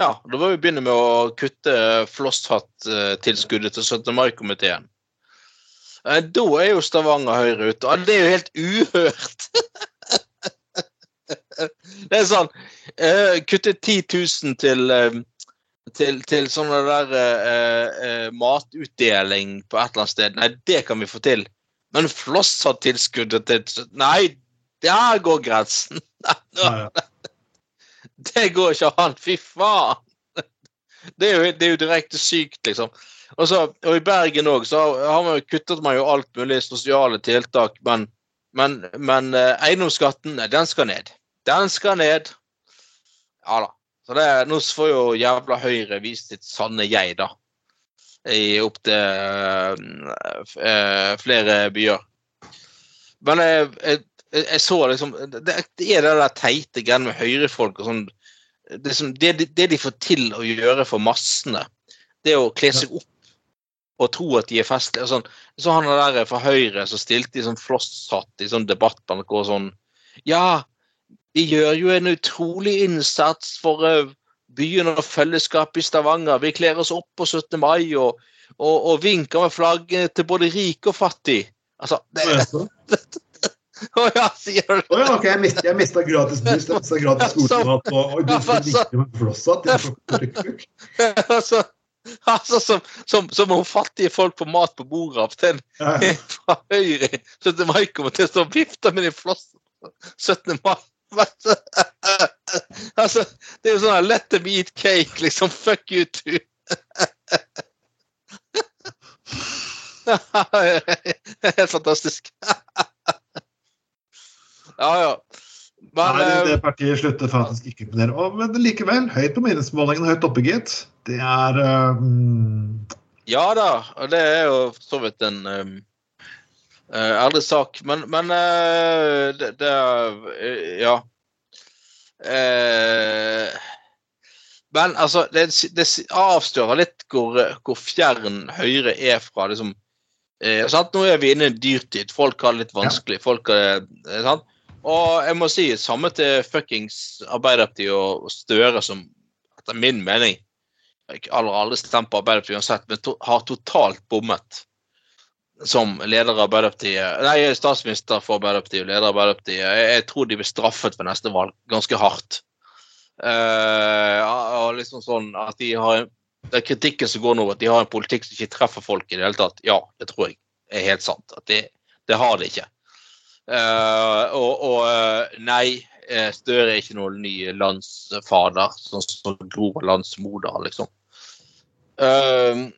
Speaker 3: ja, da må vi begynne med å kutte flosshatt-tilskuddet til 17. mai-komiteen. Eh, Da er jo Stavanger Høyre ute. og Det er jo helt uhørt! Det er sånn uh, Kutte 10 000 til, uh, til, til sånn der eh, matutdeling på et eller annet sted. Nei, det kan vi få til. Men Flossa-tilskuddet til Nei, der går grensen! Det går ikke an! Fy faen! Det er jo, det er jo direkte sykt, liksom. Og, så, og i Bergen òg, har man jo kuttet man jo alt mulig sosiale tiltak, men, men, men eh, eiendomsskatten, den skal ned. Den skal ned. Ja da. Så det, nå får jo jævla Høyre vist sitt sanne jeg, da. I opptil øh, flere byer. Men jeg, jeg, jeg så liksom Det, er det der teite greiene med høyrefolk og sånn det, som, det, det de får til å gjøre for massene, det å kle seg opp og tro at de er festlige. og Sånn. Så han der fra Høyre som stilte i sånn flosshatt i sånn debattbank og sånn Ja, de gjør jo en utrolig innsats for uh, byen og fellesskapet i Stavanger. Vi kler oss opp på 17. mai og, og, og vinker med flagget til både rike og fattig. Altså, det, Å ja, sier du
Speaker 2: ja, ok, jeg mista, gratis buss, jeg mista gratis skolemat og, og du like med flosshatt. jeg får ikke kuk.
Speaker 3: altså, altså som, som, som om fattige folk får mat på bordet av til
Speaker 2: Ja,
Speaker 3: fra Høyre 17. mai kommer til å stå og vifte med de flossene 17. mai. altså, det er jo sånn her, let them eat cake, liksom. Fuck you too. Helt fantastisk. ja, ja. Men
Speaker 2: Nei,
Speaker 3: eh,
Speaker 2: det partiet slutter faktisk ikke å imponere. Men likevel, høyt på meningsmålingen, høyt oppe, gitt. Det er um,
Speaker 3: Ja da, og det er jo for så vidt en um, eh, ærlig sak. Men, men uh, det, det er Ja. Uh, men altså, det, det avstører litt hvor, hvor fjern Høyre er fra liksom eh, sant? Nå er vi inne i en dyrtid. Folk har det litt vanskelig. Folk har, det, sant? Og jeg må si samme til fuckings Arbeiderpartiet og Støre, som etter min mening ikke aldri, aldri stemt på Arbeiderpartiet uansett, men to, har totalt bommet som leder av Arbeiderpartiet. Nei, jeg er statsminister for Arbeiderpartiet og leder av Arbeiderpartiet. Jeg, jeg tror de blir straffet ved neste valg ganske hardt. Uh, og liksom sånn at de har en, Det er kritikken som går nå, at de har en politikk som ikke treffer folk i det hele tatt. Ja, det tror jeg er helt sant. At de, det har de ikke. Eh, og, og eh, nei, eh, Støre er ikke noen ny landsfader, sånn som Gro var landsmoder, liksom. Uh,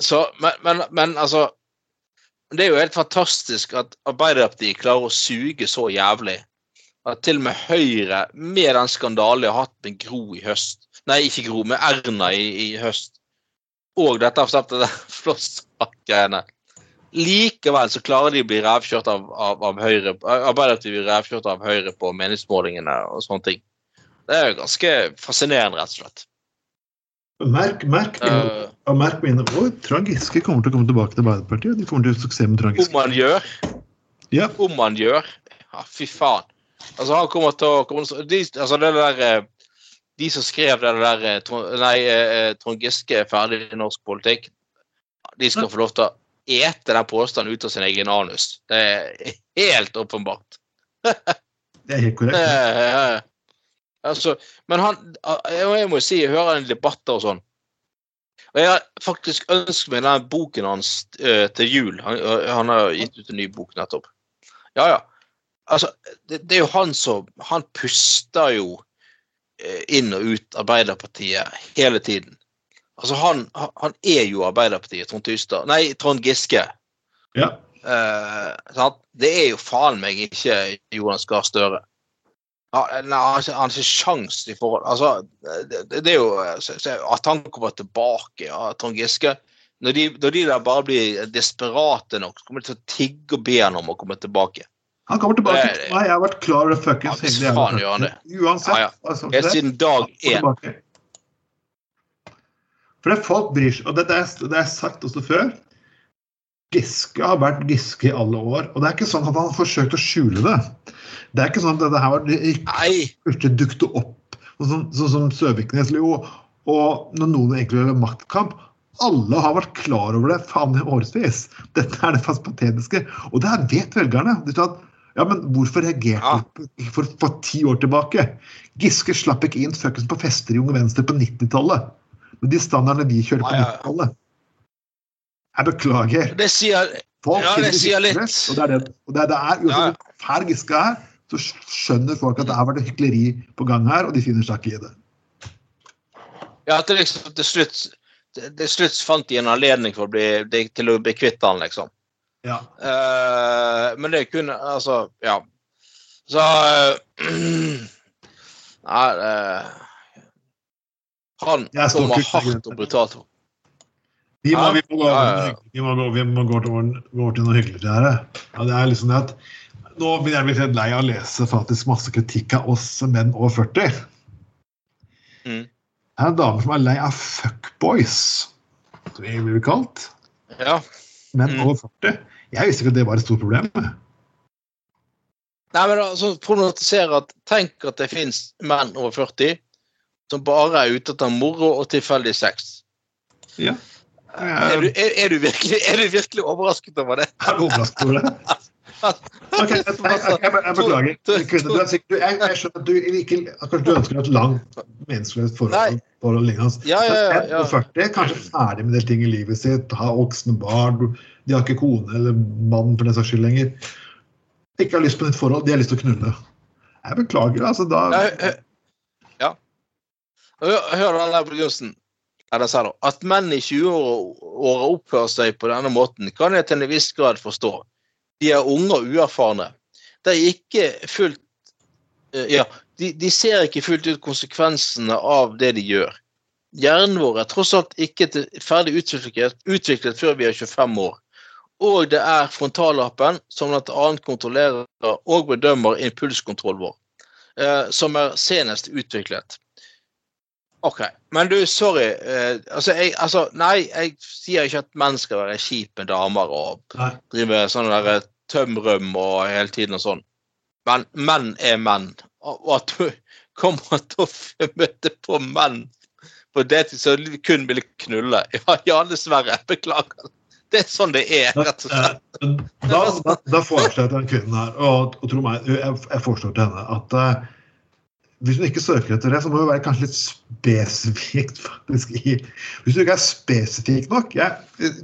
Speaker 3: så, men, men, men altså Det er jo helt fantastisk at Arbeiderpartiet klarer å suge så jævlig. At til og med Høyre, med den skandalen de har hatt med Gro i høst Nei, ikke Gro, med Erna i, i høst. Og dette har stemt det Flosshatt-greiene. Likevel så klarer de å bli revkjørt av, av, av Høyre. Arbeiderpartiet blir revkjørt av Høyre på meningsmålingene og sånne ting. Det er jo ganske fascinerende, rett og slett.
Speaker 2: Merk, merk, mine, og merk mine ord. Trond Giske kommer til å komme tilbake til Arbeiderpartiet. De kommer til å suksess med Trond
Speaker 3: om man gjør
Speaker 2: Ja.
Speaker 3: om han gjør. Ja, fy faen. Altså, han kommer til å kommer, de, altså, det der, eh, de som skrev det der eh, Nei, eh, Trond Giske er ferdig i norsk politikk. De skal få lov til å ete den påstanden ut av sin egen anus. Det er helt åpenbart.
Speaker 2: Det er helt korrekt.
Speaker 3: Eh, altså, men han Jeg må jo si, jeg hører en debatter og sånn. Og jeg har faktisk ønsket meg den boken hans eh, til jul. Han, øh, han har gitt ut en ny bok nettopp. Ja, ja. Altså, det, det er jo han som Han puster jo eh, inn og ut Arbeiderpartiet hele tiden. Altså, han, han er jo Arbeiderpartiet, Trond Tystad Nei, Trond Giske.
Speaker 2: Ja.
Speaker 3: Eh? Det er jo faen meg ikke Jonas Gahr Støre. Han har ikke- sjans i forhold Altså, det, det er jo så At han kommer tilbake, ja, Trond Giske når de, når de der bare blir desperate nok, så kommer de til å tigge og be han om å komme tilbake.
Speaker 2: Han kommer tilbake.
Speaker 3: Det
Speaker 2: Nei, jeg har vært klar over fuckings
Speaker 3: Ja, faen gjør han det.
Speaker 2: fucken. Uansett.
Speaker 3: Ja, ja.
Speaker 2: Altså,
Speaker 3: Helt
Speaker 2: det-
Speaker 3: siden dag én.
Speaker 2: For det folk bryr seg Og det, det, er, det er sagt også før. Giske har vært Giske i alle år. Og det er ikke sånn at han har forsøkt å skjule det. Det er ikke sånn at dette her var dukte opp, sånn som, sånn Søviknes jo, og når noen egentlig gjør maktkamp. Alle har vært klar over det faen i årevis. Dette er det fast patetiske. Og det her vet velgerne. De at, ja, men hvorfor reagerte
Speaker 3: Ja.
Speaker 2: ikke for, for ti år tilbake? Giske slapp ikke inn fuckings på fester i Unge Venstre på 90-tallet. De standardene vi kjører på
Speaker 3: Ja, ja, ja.
Speaker 2: 90-tallet. Jeg beklager.
Speaker 3: Det sier
Speaker 2: Folk
Speaker 3: Ja, det sier litt.
Speaker 2: Og det er det. Og det er, det er, uansett hvor fæl Giske er, så skjønner folk at det har vært hykleri på gang her, og de finner seg ikke i det.
Speaker 3: Ja, til, liksom til slutt til slutt fant de en anledning for å bli, til å bli kvitt han, liksom.
Speaker 2: Ja.
Speaker 3: Uh, men det kunne Altså, ja. Så uh, Nei eh, Han
Speaker 2: Jeg står
Speaker 3: kommer hardt og brutalt.
Speaker 2: Vi må, vi må, gå, vi må, gå, vi må gå, til, gå til noe hyggeligere her. Ja, det er liksom det at Nå begynner jeg å bli litt lei av å lese faktisk masse kritikk av oss menn over 40.
Speaker 3: Mm.
Speaker 2: Det er en dame som er lei av fuckboys, som vi blir kalt.
Speaker 3: Ja.
Speaker 2: menn
Speaker 3: Mm.
Speaker 2: over 40. Jeg visste ikke at det var et stort problem.
Speaker 3: Nei, men altså, problematisere at Tenk at det fins menn over 40 som bare er ute etter moro og tilfeldig sex.
Speaker 2: Ja.
Speaker 3: Er du, er, er, du virkelig, er du virkelig overrasket over det?
Speaker 2: er overrasket over det. Ok, jeg, jeg, jeg, jeg, jeg beklager. Kvinne, du er jeg, jeg skjønner at du ikke Kanskje du ønsker et langt, meningsløst forhold,
Speaker 3: Nei.
Speaker 2: lignende.
Speaker 3: Ja, ja, ja,
Speaker 2: Men
Speaker 3: ja.
Speaker 2: 40, kanskje ferdig med en del ting i livet sitt, har voksne barn, de har ikke kone eller mann for den saks skyld lenger. Ikke har lyst på nytt forhold, de har lyst til å knulle. Jeg beklager, altså da.
Speaker 3: Hør, den der begynnelsen. At menn i 20-åra oppfører seg på denne måten, kan jeg til en viss grad forstå. De er unge og uerfarne. De, fullt eh, Ja, de, de ser ikke fullt ut konsekvensene av det de gjør. Hjernen vår er tross alt ikke ferdig utviklet, utviklet før vi er 25 år. Og det er frontallappen som bl.a. kontrollerer og bedømmer impulskontrollen vår, eh, som er senest utviklet. OK. Men du, sorry. Eh, altså, jeg, altså, nei, jeg sier ikke at menn skal være kjipe med damer og
Speaker 2: Nei.
Speaker 3: drive sånn der tømrum tømrøm og hele tiden og sånn. Men menn er menn. Og at du kommer til å møte på menn på dating som kun vil knulle. Ja, ja, dessverre. Beklager. Det er sånn det er, rett og slett.
Speaker 2: Eh, Da, da, da foreslår jeg til den kvinnen her, og, og tro meg, jeg, jeg foreslår til henne at eh, hvis du ikke søker etter det, så må du være kanskje litt spesifikt. faktisk. I, hvis du ikke er spesifikk nok jeg,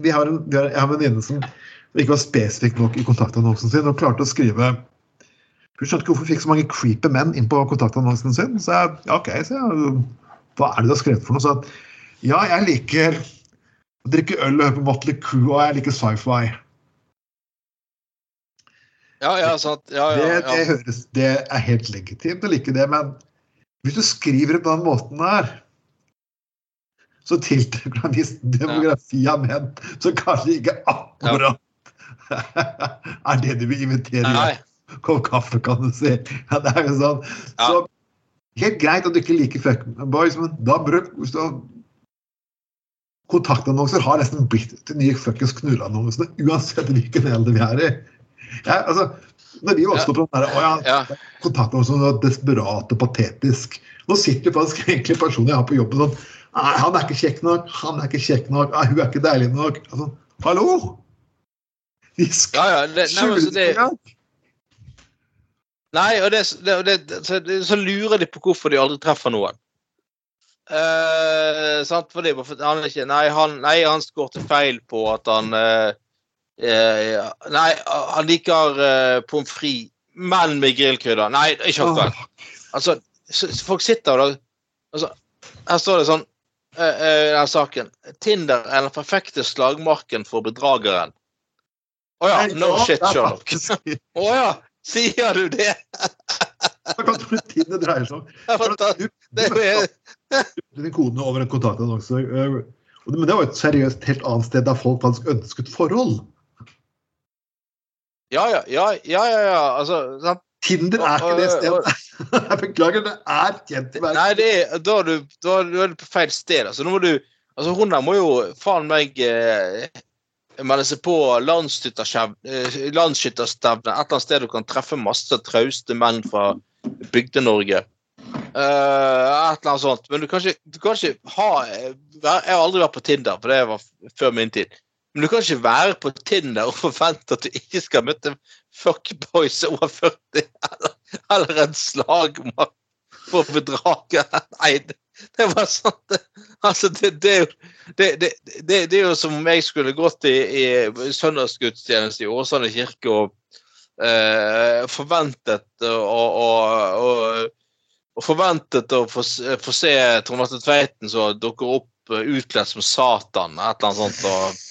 Speaker 2: vi har en, vi har, Jeg har en venninne som ikke var spesifikk nok i kontaktannonsen sin, og klarte å skrive Hun skjønte ikke hvorfor hun fikk så mange creepy menn inn på kontaktannonsen sin. Så jeg, ja, ok, så jeg, hva er det du har skrevet for noe? Så at, ja, jeg liker å drikke øl og høre på Motley Crue, og jeg liker sci-fi.
Speaker 3: Ja, ja, sant. Ja,
Speaker 2: ja,
Speaker 3: ja,
Speaker 2: det,
Speaker 3: det,
Speaker 2: høres, det er helt legitimt å like det, men hvis du skriver det på den måten der, så tiltrekker du en viss demografi av menn som kanskje ikke akkurat er det du vil invitere i kopp kaffe, kan du si. Ja, det er jo sånn.
Speaker 3: Ja.
Speaker 2: Så helt greit at du ikke liker fuckboys, men da bruk hvis du har Kontaktannonser har nesten blitt de nye fuckings knulleannonsene, uansett hvilken eldre vi er i. Ja, altså, når vi vokste opp sånn å ja,
Speaker 3: Ja.
Speaker 2: kontaktannonser var desperat og patetisk. Nå sitter faktisk egentlig personer jeg har på jobben sånn Nei, han er ikke kjekk nok, han er ikke kjekk nok, nei, hun er ikke deilig nok. Altså, hallo!
Speaker 3: Vi
Speaker 2: skal
Speaker 3: ja. Det, nei, men det, nei, og det, det, det, så, det, så lurer de på hvorfor de aldri treffer noen. Eh, sant? Fordi for han er ikke Nei, han, nei, han skårte feil på at han eh, eh, Nei, han liker uh, pommes frites, men med grillkrydder. Nei, ikke aktuelt. Altså, så, så folk sitter og altså, Her står det sånn eh, eh, i denne saken. Tinder er den perfekte slagmarken for bedrageren. Å ja. No shit,
Speaker 2: er
Speaker 3: Sherlock. Å oh, ja. Sier du det?
Speaker 2: Hva kan du tiden det dreier seg om? Du,
Speaker 3: er
Speaker 2: din kone over en kontaktannonse. Men det var jo et seriøst helt annet sted der folk faktisk ønsket forhold.
Speaker 3: Ja, ja, ja, ja, ja. Altså, sant?
Speaker 2: Tinder er ikke det stedet. Jeg beklager, det er verden.
Speaker 3: Nei, det er, da, er du, da er du- på feil sted. Altså, nå må du Altså, hun der må jo faen meg eh, melde seg på landsskytterskjev- eh, landsskytterstevne et eller annet sted du kan treffe masse trauste menn fra Bygde-Norge. Uh, et eller annet sånt. Men du kan ikke, du kan ikke ha Jeg har aldri vært på Tinder, for det var før min tid. Men du kan ikke være på Tinder og forvente at du ikke skal møte fuckboys over 40 eller, eller en slagmark for bedrager. Nei, det, var sånn det, Altså, det, det, det, er jo som om jeg skulle gått i, i søndagsgudstjeneste i Åsane kirke og eh, forventet å og, og, forventet å få, se Trond Atle Tveiten som dukker opp utkledd som Satan, et eller annet sånt. og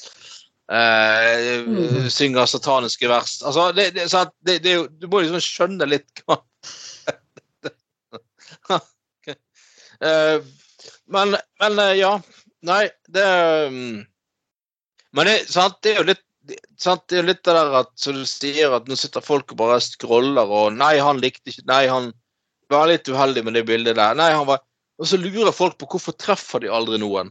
Speaker 2: Mhm.
Speaker 3: synger sataniske vers. Altså, det, det, det, det du må liksom skjønne litt hva uh, men, men eh, ja. Nei, det mm, Men det, sant, det er jo litt sant, Det er jo litt det der at som du sier, at nå sitter folk og bare scroller og Nei, han likte ikke Nei, han var litt uheldig med det bildet der. Nei, han var Og så lurer folk på hvorfor treffer de aldri noen.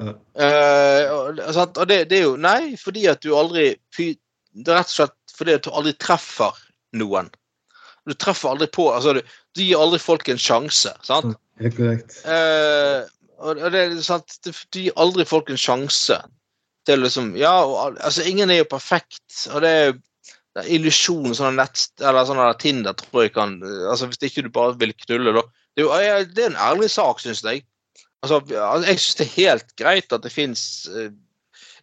Speaker 2: Ja.
Speaker 3: Eh, og, det, det er jo Nei, fordi at du aldri Det er rett og slett fordi at du aldri treffer noen. Du treffer aldri på altså, du, du gir aldri folk en sjanse. sant?
Speaker 2: Helt korrekt.
Speaker 3: Uh, og det er sant, du gir aldri folk en sjanse til liksom Ja, og, altså, ingen er jo perfekt, og det er illusjon sånn nett eller sånn der Tinder tror jeg kan altså Hvis ikke du bare vil knulle, da. Det er, jo, det er en ærlig sak, syns jeg. Altså, altså, jeg syns det er helt greit at det fins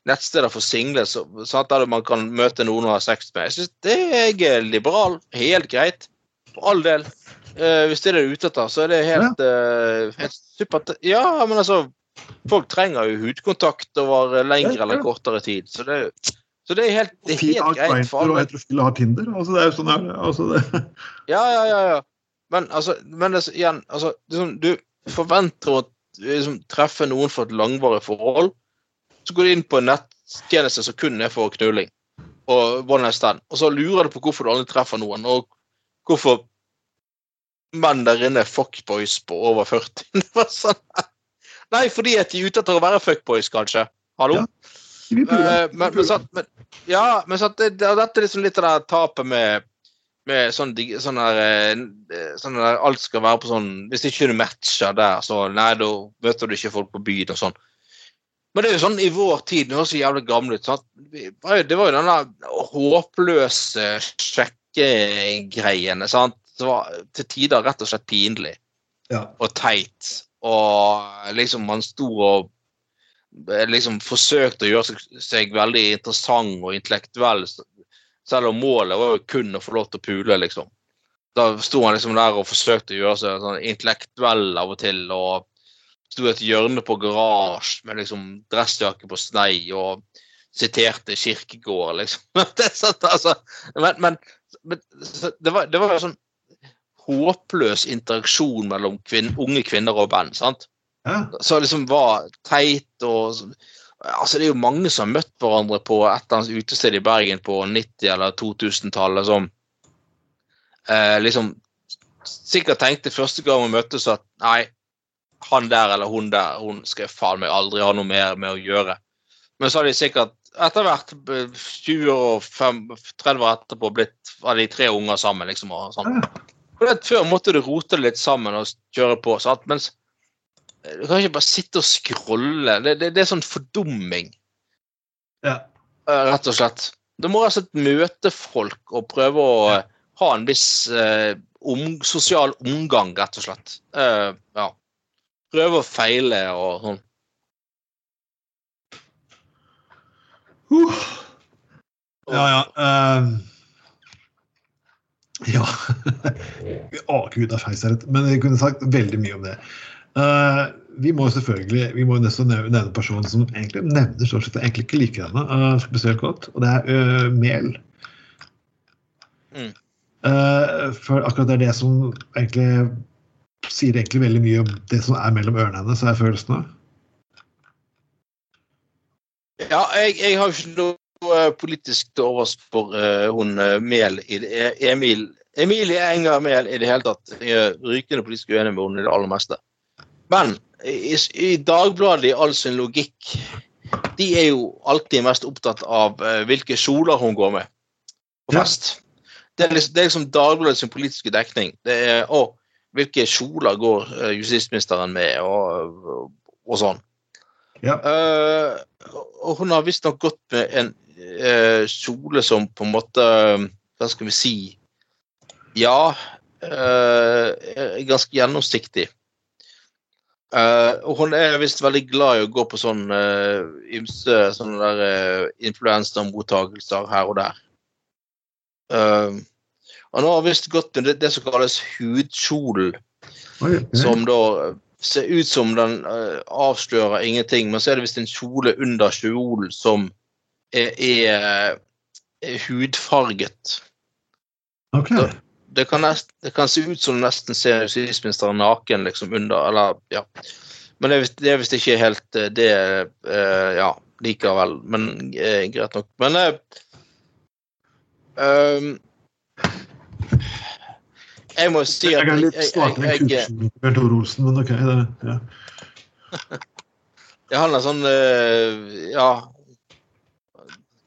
Speaker 3: nettsteder for single sånn sant, der man kan møte noen og ha sex med. Jeg synes det jeg er liberal. Helt greit. For all del. Eh, hvis det er det du er ute etter, så er det helt, uh, helt supert. Ja, men altså Folk trenger jo hudkontakt over eh, lengre
Speaker 2: Ja,
Speaker 3: eller kortere tid. Så det, så det er helt, det er helt
Speaker 2: har
Speaker 3: greit for
Speaker 2: alle. og heterofile har Tinder. Altså, det er jo sånn her. Altså, det.
Speaker 3: Ja, ja, ja. ja. Men altså, men altså, igjen, altså, sånn, du forventer å liksom, treffer noen for et langvarig forhold. Så går du inn på en nettjeneste som kun er for knulling og one night stand, og så lurer du på hvorfor du aldri treffer noen, og hvorfor menn der inne er fuckboys på over 40. Sånn. Nei, fordi at de er ute etter å være fuckboys, kanskje. Hallo?
Speaker 2: Ja.
Speaker 3: Eh, men, men, men, ja, men så det, det, dette er liksom litt av det tapet med sånn, sånn der, eh, sånn der Alt skal være på sånn Hvis ikke du matcher der, så nei, da møter du ikke folk på byen og sånn. Men det er jo sånn i vår tid Det høres så jævlig gammel ut. Sant? Vi var jo- Det var jo den der håpløse sjekkegreiene. sant? Det var til tider rett og slett pinlig
Speaker 2: Ja.
Speaker 3: og teit. Og liksom man sto og eh, liksom forsøkte å gjøre seg, seg veldig interessant og intellektuell, selv om målet var jo kun å få lov til å pule, liksom. Da sto han liksom der og forsøkte å gjøre seg sånn intellektuell av og til, og sto i et hjørne på garasje med liksom dressjakke på snei og siterte Kirkegård, liksom. Det sånn, altså, men, men, men det, var, det var jo sånn håpløs interaksjon mellom kvinne, unge kvinner og band. sant?
Speaker 2: Ja.
Speaker 3: Så liksom var teit og Altså, det er jo mange som har møtt hverandre på et eller annet utested i Bergen på 90- eller 2000-tallet som eh, liksom sikkert tenkte første gang vi møttes at nei, han der eller hun der, hun skal jeg faen meg aldri ha noe mer med å gjøre. Men så har de sikkert etter hvert eh, 20 og 5, 30 år etterpå blitt av de tre unger sammen, liksom. og sånn. Før måtte du rote det litt sammen og kjøre på. Sant? Mens eh, du kan ikke bare sitte og scrolle. Det, det, det er sånn fordumming,
Speaker 2: Ja.
Speaker 3: eh, rett og slett. Du må altså møte folk og prøve å ja. ha en viss eh, om, sosial omgang, rett og slett. Uh, ja. Prøve og feile og sånn.
Speaker 2: Uh. Ja, ja. ehm. ja. Å, gud, det er feil, Men jeg kunne sagt veldig mye om det. Eh, vi må selvfølgelig vi må nesten nevne en person som egentlig nevner stort sett egentlig ikke liker henne uh, spesielt godt, og det er uh, Mel.
Speaker 3: Mm.
Speaker 2: Eh, for akkurat det er det som egentlig sier egentlig veldig mye om det som er mellom ørene hennes, er følelsene.
Speaker 3: Ja, jeg, jeg har ikke noe politisk til overs for hun Mel i det, eh, Emil Emilie Enger Mehl i det hele tatt. Jeg er rykende politisk uenig med henne i det aller meste. Men i, i Dagbladet i all sin logikk De er jo alltid mest opptatt av uh, hvilke kjoler hun går med på
Speaker 2: Ja.
Speaker 3: Det er liksom, det er liksom Dagbladet sin politiske dekning. Det er å, hvilke kjoler går uh, justisministeren med, og, og, og sånn.
Speaker 2: Ja.
Speaker 3: Uh, og hun har visstnok gått med en kjole som på en måte Hva skal vi si Ja, ganske gjennomsiktig. Eh, og hun er visst veldig glad i å gå på sånn uh, ymse sånne der uh, influensamottakelser her og der. Uh, nå har visst gått med det, det som kalles hudkjolen som da ser ut som den uh, avslører ingenting, men så er det visst en kjole under kjolen som er, er, er hudfarget.
Speaker 2: Ok.
Speaker 3: Da- Det kan, nest, det kan se ut som du nesten ser justisministeren naken liksom under, eller ja. Men det er visst- det er visst ikke helt eh, det eh, Ja, likevel. Men eh, greit nok. Men eh, um, Jeg må si at Jeg
Speaker 2: er litt svakere
Speaker 3: jeg,
Speaker 2: kursen til Bjørn Tore Olsen, men ok. Det, ja.
Speaker 3: Har en sånn eh, Ja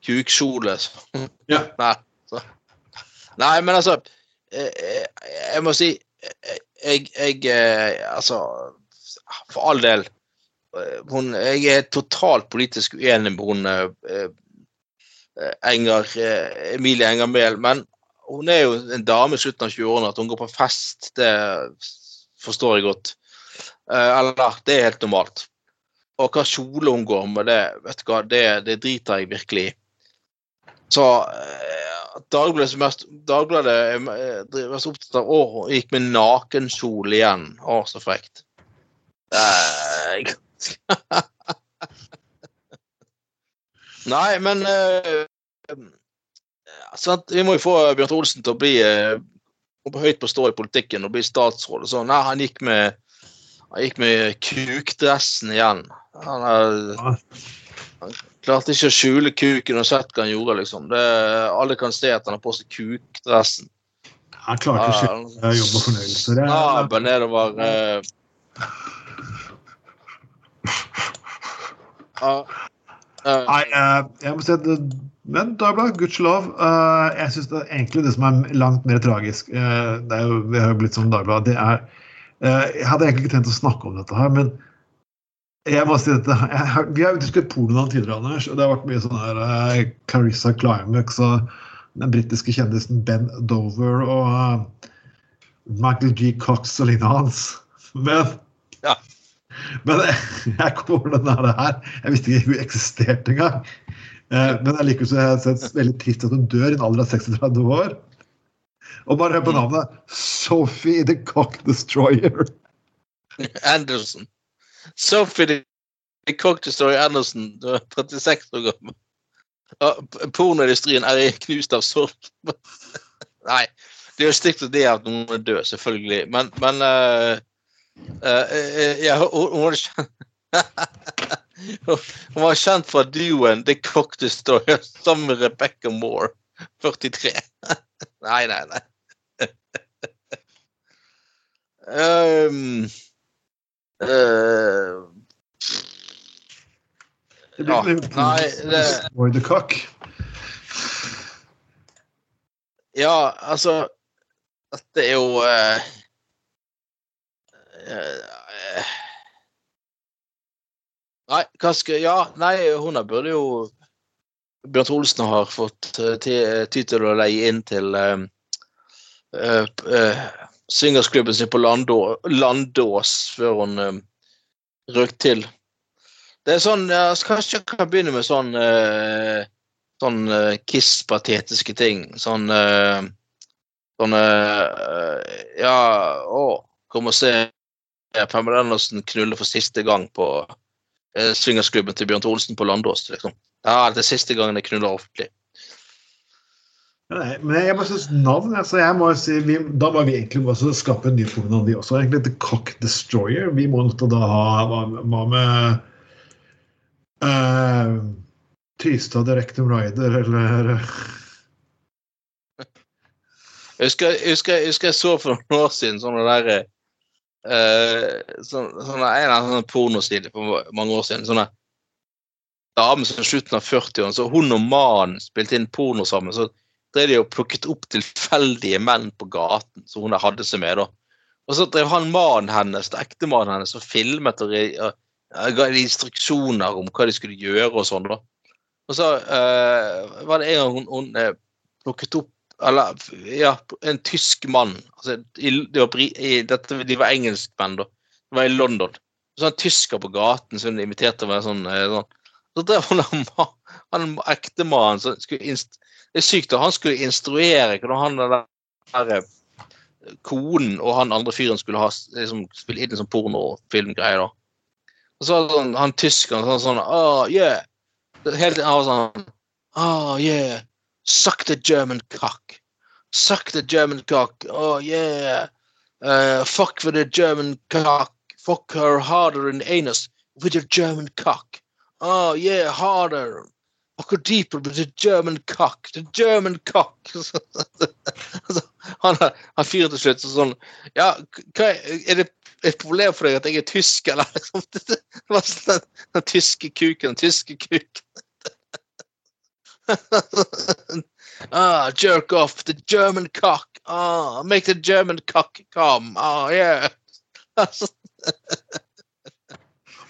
Speaker 3: Kukkjole.
Speaker 2: Ja.
Speaker 3: Nei, så. Nei, men altså Jeg må si Jeg, jeg eh, Altså, for all del. eh, Hun, jeg er totalt politisk uenig med hun eh, Enger, Emilie Enger Mehl, men hun er jo en dame i slutten av 20-årene. At hun går på fest, det forstår jeg godt. Eller, det er helt normalt. Og hva kjole hun går med, det, vet du hva, det, det driter jeg virkelig i. Så Dagbladet som mest Dagbladet er eh, mest opptatt av Å, og gikk med nakenkjole igjen. Å, så frekt. Nei, men eh, sant? Vi må jo få Bjørn Olsen til å bli uh, høyt på stå i politikken og bli statsråd. og sånn. Nei, han gikk med han gikk med kukdressen igjen. Han, er- han klarte ikke å skjule kuken og sett hva han gjorde, liksom. Det, alle kan se at han har på seg kukdressen.
Speaker 2: Han klarte å skjule jobb og fornøyelse. Det er-
Speaker 3: Snabel nedover eh. ja. Eh,
Speaker 2: Nei, eh, jeg må si at Men Dagbladet, gudskjelov. Uh, jeg syns egentlig det som er langt mer tragisk uh, det er jo, Vi har jo blitt som Dagbladet. Det er uh, Jeg hadde egentlig ikke tenkt å snakke om dette her, men jeg må si dette. Jeg, har- vi har diskutert pornoen tidligere, Anders, og det har vært mye sånn her uh, Clarissa Climax og den britiske kjendisen Ben Dover og uh, Michael G. Cox og lignende hans. Men
Speaker 3: Ja.
Speaker 2: men jeg kom over denne her. Jeg visste ikke hun eksisterte engang. Uh, Men allikevel så har jeg sett veldig trist at hun dør i en alder av 36 år. Og bare hør på navnet. Sophie the Cock Destroyer.
Speaker 3: Anderson. Sophie the Cocktail Story er 36 år gammel. Pornoindustrien er knust av sorg. Nei, det er jo stygt det at noen er død, selvfølgelig. Men, men uh, uh, ja, hun, var kjent, hun var kjent fra duoen The Cocktail Story sammen med Rebecca Moore, 43. Nei, nei, nei. Um,
Speaker 2: Det
Speaker 3: Ja,
Speaker 2: blir
Speaker 3: nei, det-
Speaker 2: the Cock.
Speaker 3: Ja, altså Dette er jo uh, uh, Nei, hva skal Ja, nei, hun burde jo Bjørn Olsen har fått ty til å leie inn til uh, swingersklubben sin på Landå, Landås før hun eh, røk til. Det er sånn ja, Kanskje jeg kan begynne med sånn uh, sånn uh, Kiss-patetiske ting. Sånn uh, Sånn uh, Ja, å, kom og se Pamela Andersen knulle for siste gang på uh, swingersklubben til Bjørn Olsen på Landås. liksom. Ja, det er siste gangen jeg knuller offentlig.
Speaker 2: Nei, men jeg bare synes navn altså jeg må si, vi, Da må vi egentlig også skape en ny pornonavn, de også. egentlig The Cock Destroyer. Vi må nok da ha Hva, hva med uh, Tystad Rectum Rider, eller
Speaker 3: Jeg husker jeg, husker, jeg husker jeg så for noen år siden sånne der uh, sånn, sånne, En eller annen sånn pornoside for mange år siden. sånne dame som slutten av 40-årene, så hun og mannen spilte inn porno sammen. Så drev de og plukket opp tilfeldige menn på gaten som hun hadde seg med. da. Og så drev han mannen hennes, ektemannen hennes, og filmet og, og, og ga instruksjoner om hva de skulle gjøre og sånn. da. Og så uh, var det en gang hun, hun uh, plukket opp eller ja, en tysk mann. Altså, i, de, var, i, dette, de var engelskmenn, da. De var i London. Så en tysker på gaten som inviterte meg sånn, uh, sånn. Så drev han ma- han ektemannen som skulle inst Det er sykt, da. Han skulle instruere hvordan han den der eh, konen og han andre fyren skulle ha liksom, spille inn en sånn pornofilmgreie. Og så var det sånn, han tyskeren sånn sånn Oh, yeah. Helt til han var sånn Oh, yeah. Suck the German cock. Suck the German cock. Oh, yeah. Uh, fuck with the German cock. Fuck her harder in the anus with your German cock. Oh, yeah, harder. Fuck deeper with the German cock. The German cock. Han, han fyren til slutt så sånn Ja, er, det et problem for deg at jeg er tysk, eller liksom. Det var sånn den, den tyske kuken, den tyske kuken. ah, jerk off the German cock. Ah, make the German cock come. Ah, yeah.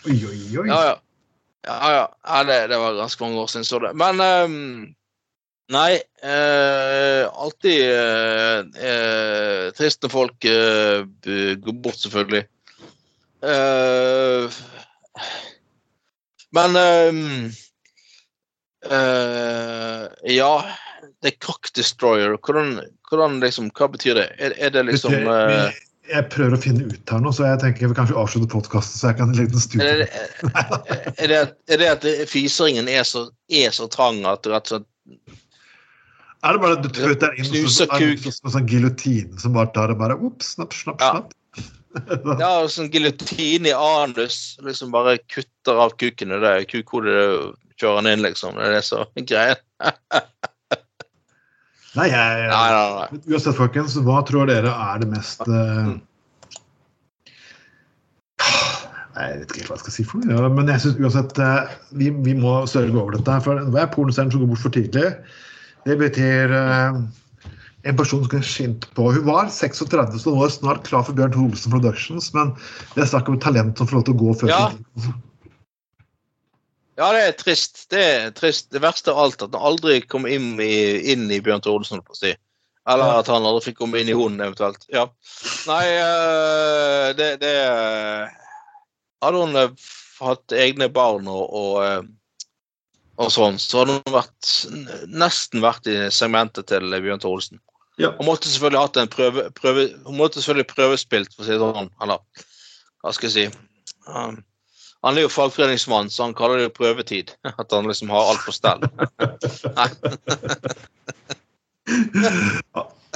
Speaker 2: Oi, oi, oi.
Speaker 3: ja, ja. Ja, ja. ja det, det var ganske mange år siden jeg så det. Men um, Nei. Uh, alltid uh, uh, trist når folk eh, går bort, selvfølgelig. Eh, men ehm, eh, Ja, det er Cock Destroyer. Hvordan, hvordan liksom, Hva betyr det? Er, er det liksom eh,
Speaker 2: Jeg prøver å finne ut her nå, så jeg tenker jeg vil kanskje avslutte podkasten, så jeg kan legge en
Speaker 3: er
Speaker 2: studie.
Speaker 3: det, er, det, at- er det at fiseringen er så, er så trang at rett og slett
Speaker 2: Er det bare at du den inn
Speaker 3: Knuser kuk.
Speaker 2: som- som sånn giljotin som bare tar det bare opp, snapp, snapp,
Speaker 3: Ja.
Speaker 2: snapp?
Speaker 3: Ja, sånn giljotin i anus. Liksom bare kutter av kuken. Det er kukhodet kjører den inn, liksom. Det er det som er greia.
Speaker 2: Nei, jeg,
Speaker 3: Nei, nei, nei.
Speaker 2: Uansett, folkens, hva tror dere er det mest uh... Jeg vet ikke helt hva jeg skal si for noe. Ja, men jeg synes uansett uh, vi, vi må sørge over dette. For hver pornostjerne som går bort for tidlig, det betyr uh, en person som kunne skint på Hun var 36, så hun var snart klar for Bjørn Olsen Productions, men det er snakk om talent som får lov til å gå før
Speaker 3: Ja.
Speaker 2: tiden.
Speaker 3: Ja, det er trist. Det er trist. Det verste av alt at han aldri kom inn i, inn i Bjørn Tore Olsen, si. Eller at han aldri fikk komme inn i hunden, eventuelt. Ja. Nei, øh, det, det Hadde hun øh, hatt egne barn og, og, øh, og sånn, så hadde hun vært, nesten vært i segmentet til Bjørn Tore Olsen.
Speaker 2: Ja.
Speaker 3: Hun måtte selvfølgelig hatt en prøve, prøve Hun måtte selvfølgelig prøvespilt, for å si det sånn. Eller hva skal jeg si. Um, han er jo fagforeningsmann, så han kaller det jo prøvetid. At han liksom har alt på stell.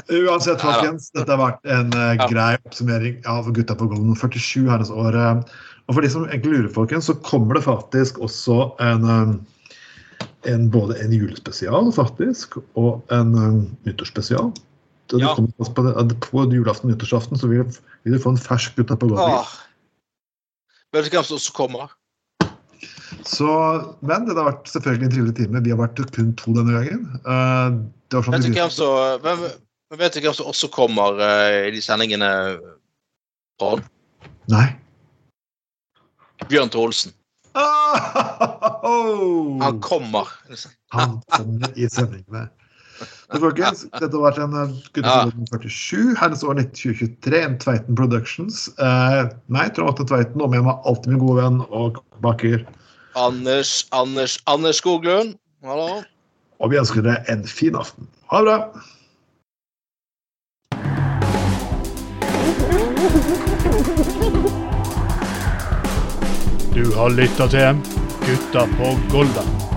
Speaker 2: Uansett, folkens, dette har vært en
Speaker 3: uh,
Speaker 2: grei oppsummering av Gutta på Golden 47 herrens år. Og for de som egentlig lurer, folkens, så kommer det faktisk også en, eh, en både en julespesial faktisk, og en um, nyttårsspesial.
Speaker 3: Ja.
Speaker 2: på, på julaften og nyttårsaften så vil, vil du få en fersk Gutta på Golden.
Speaker 3: Vet du hvem som også kommer?
Speaker 2: Så, men det har vært selvfølgelig en trivelig time. Vi har vært kun to denne gangen. Uh, sånn
Speaker 3: Vet du hvem som, hvem, vet du hvem som også kommer uh, i de sendingene? Trond?
Speaker 2: Nei.
Speaker 3: Bjørn Tore Olsen.
Speaker 2: Oh!
Speaker 3: Han kommer.
Speaker 2: Han kommer i sendingene. Men folkens, dette har vært en uh,
Speaker 3: Ja.
Speaker 2: 47, herrens år 2023, en Tveiten Productions. Eh, nei, Trond Atte Tveiten, og med meg alltid min gode venn og baker.
Speaker 3: Anders, Anders, Anders Skoglund. Hallo.
Speaker 2: Og vi ønsker dere en fin aften. Ha det bra!
Speaker 1: Du har lytta til Gutta på Golda.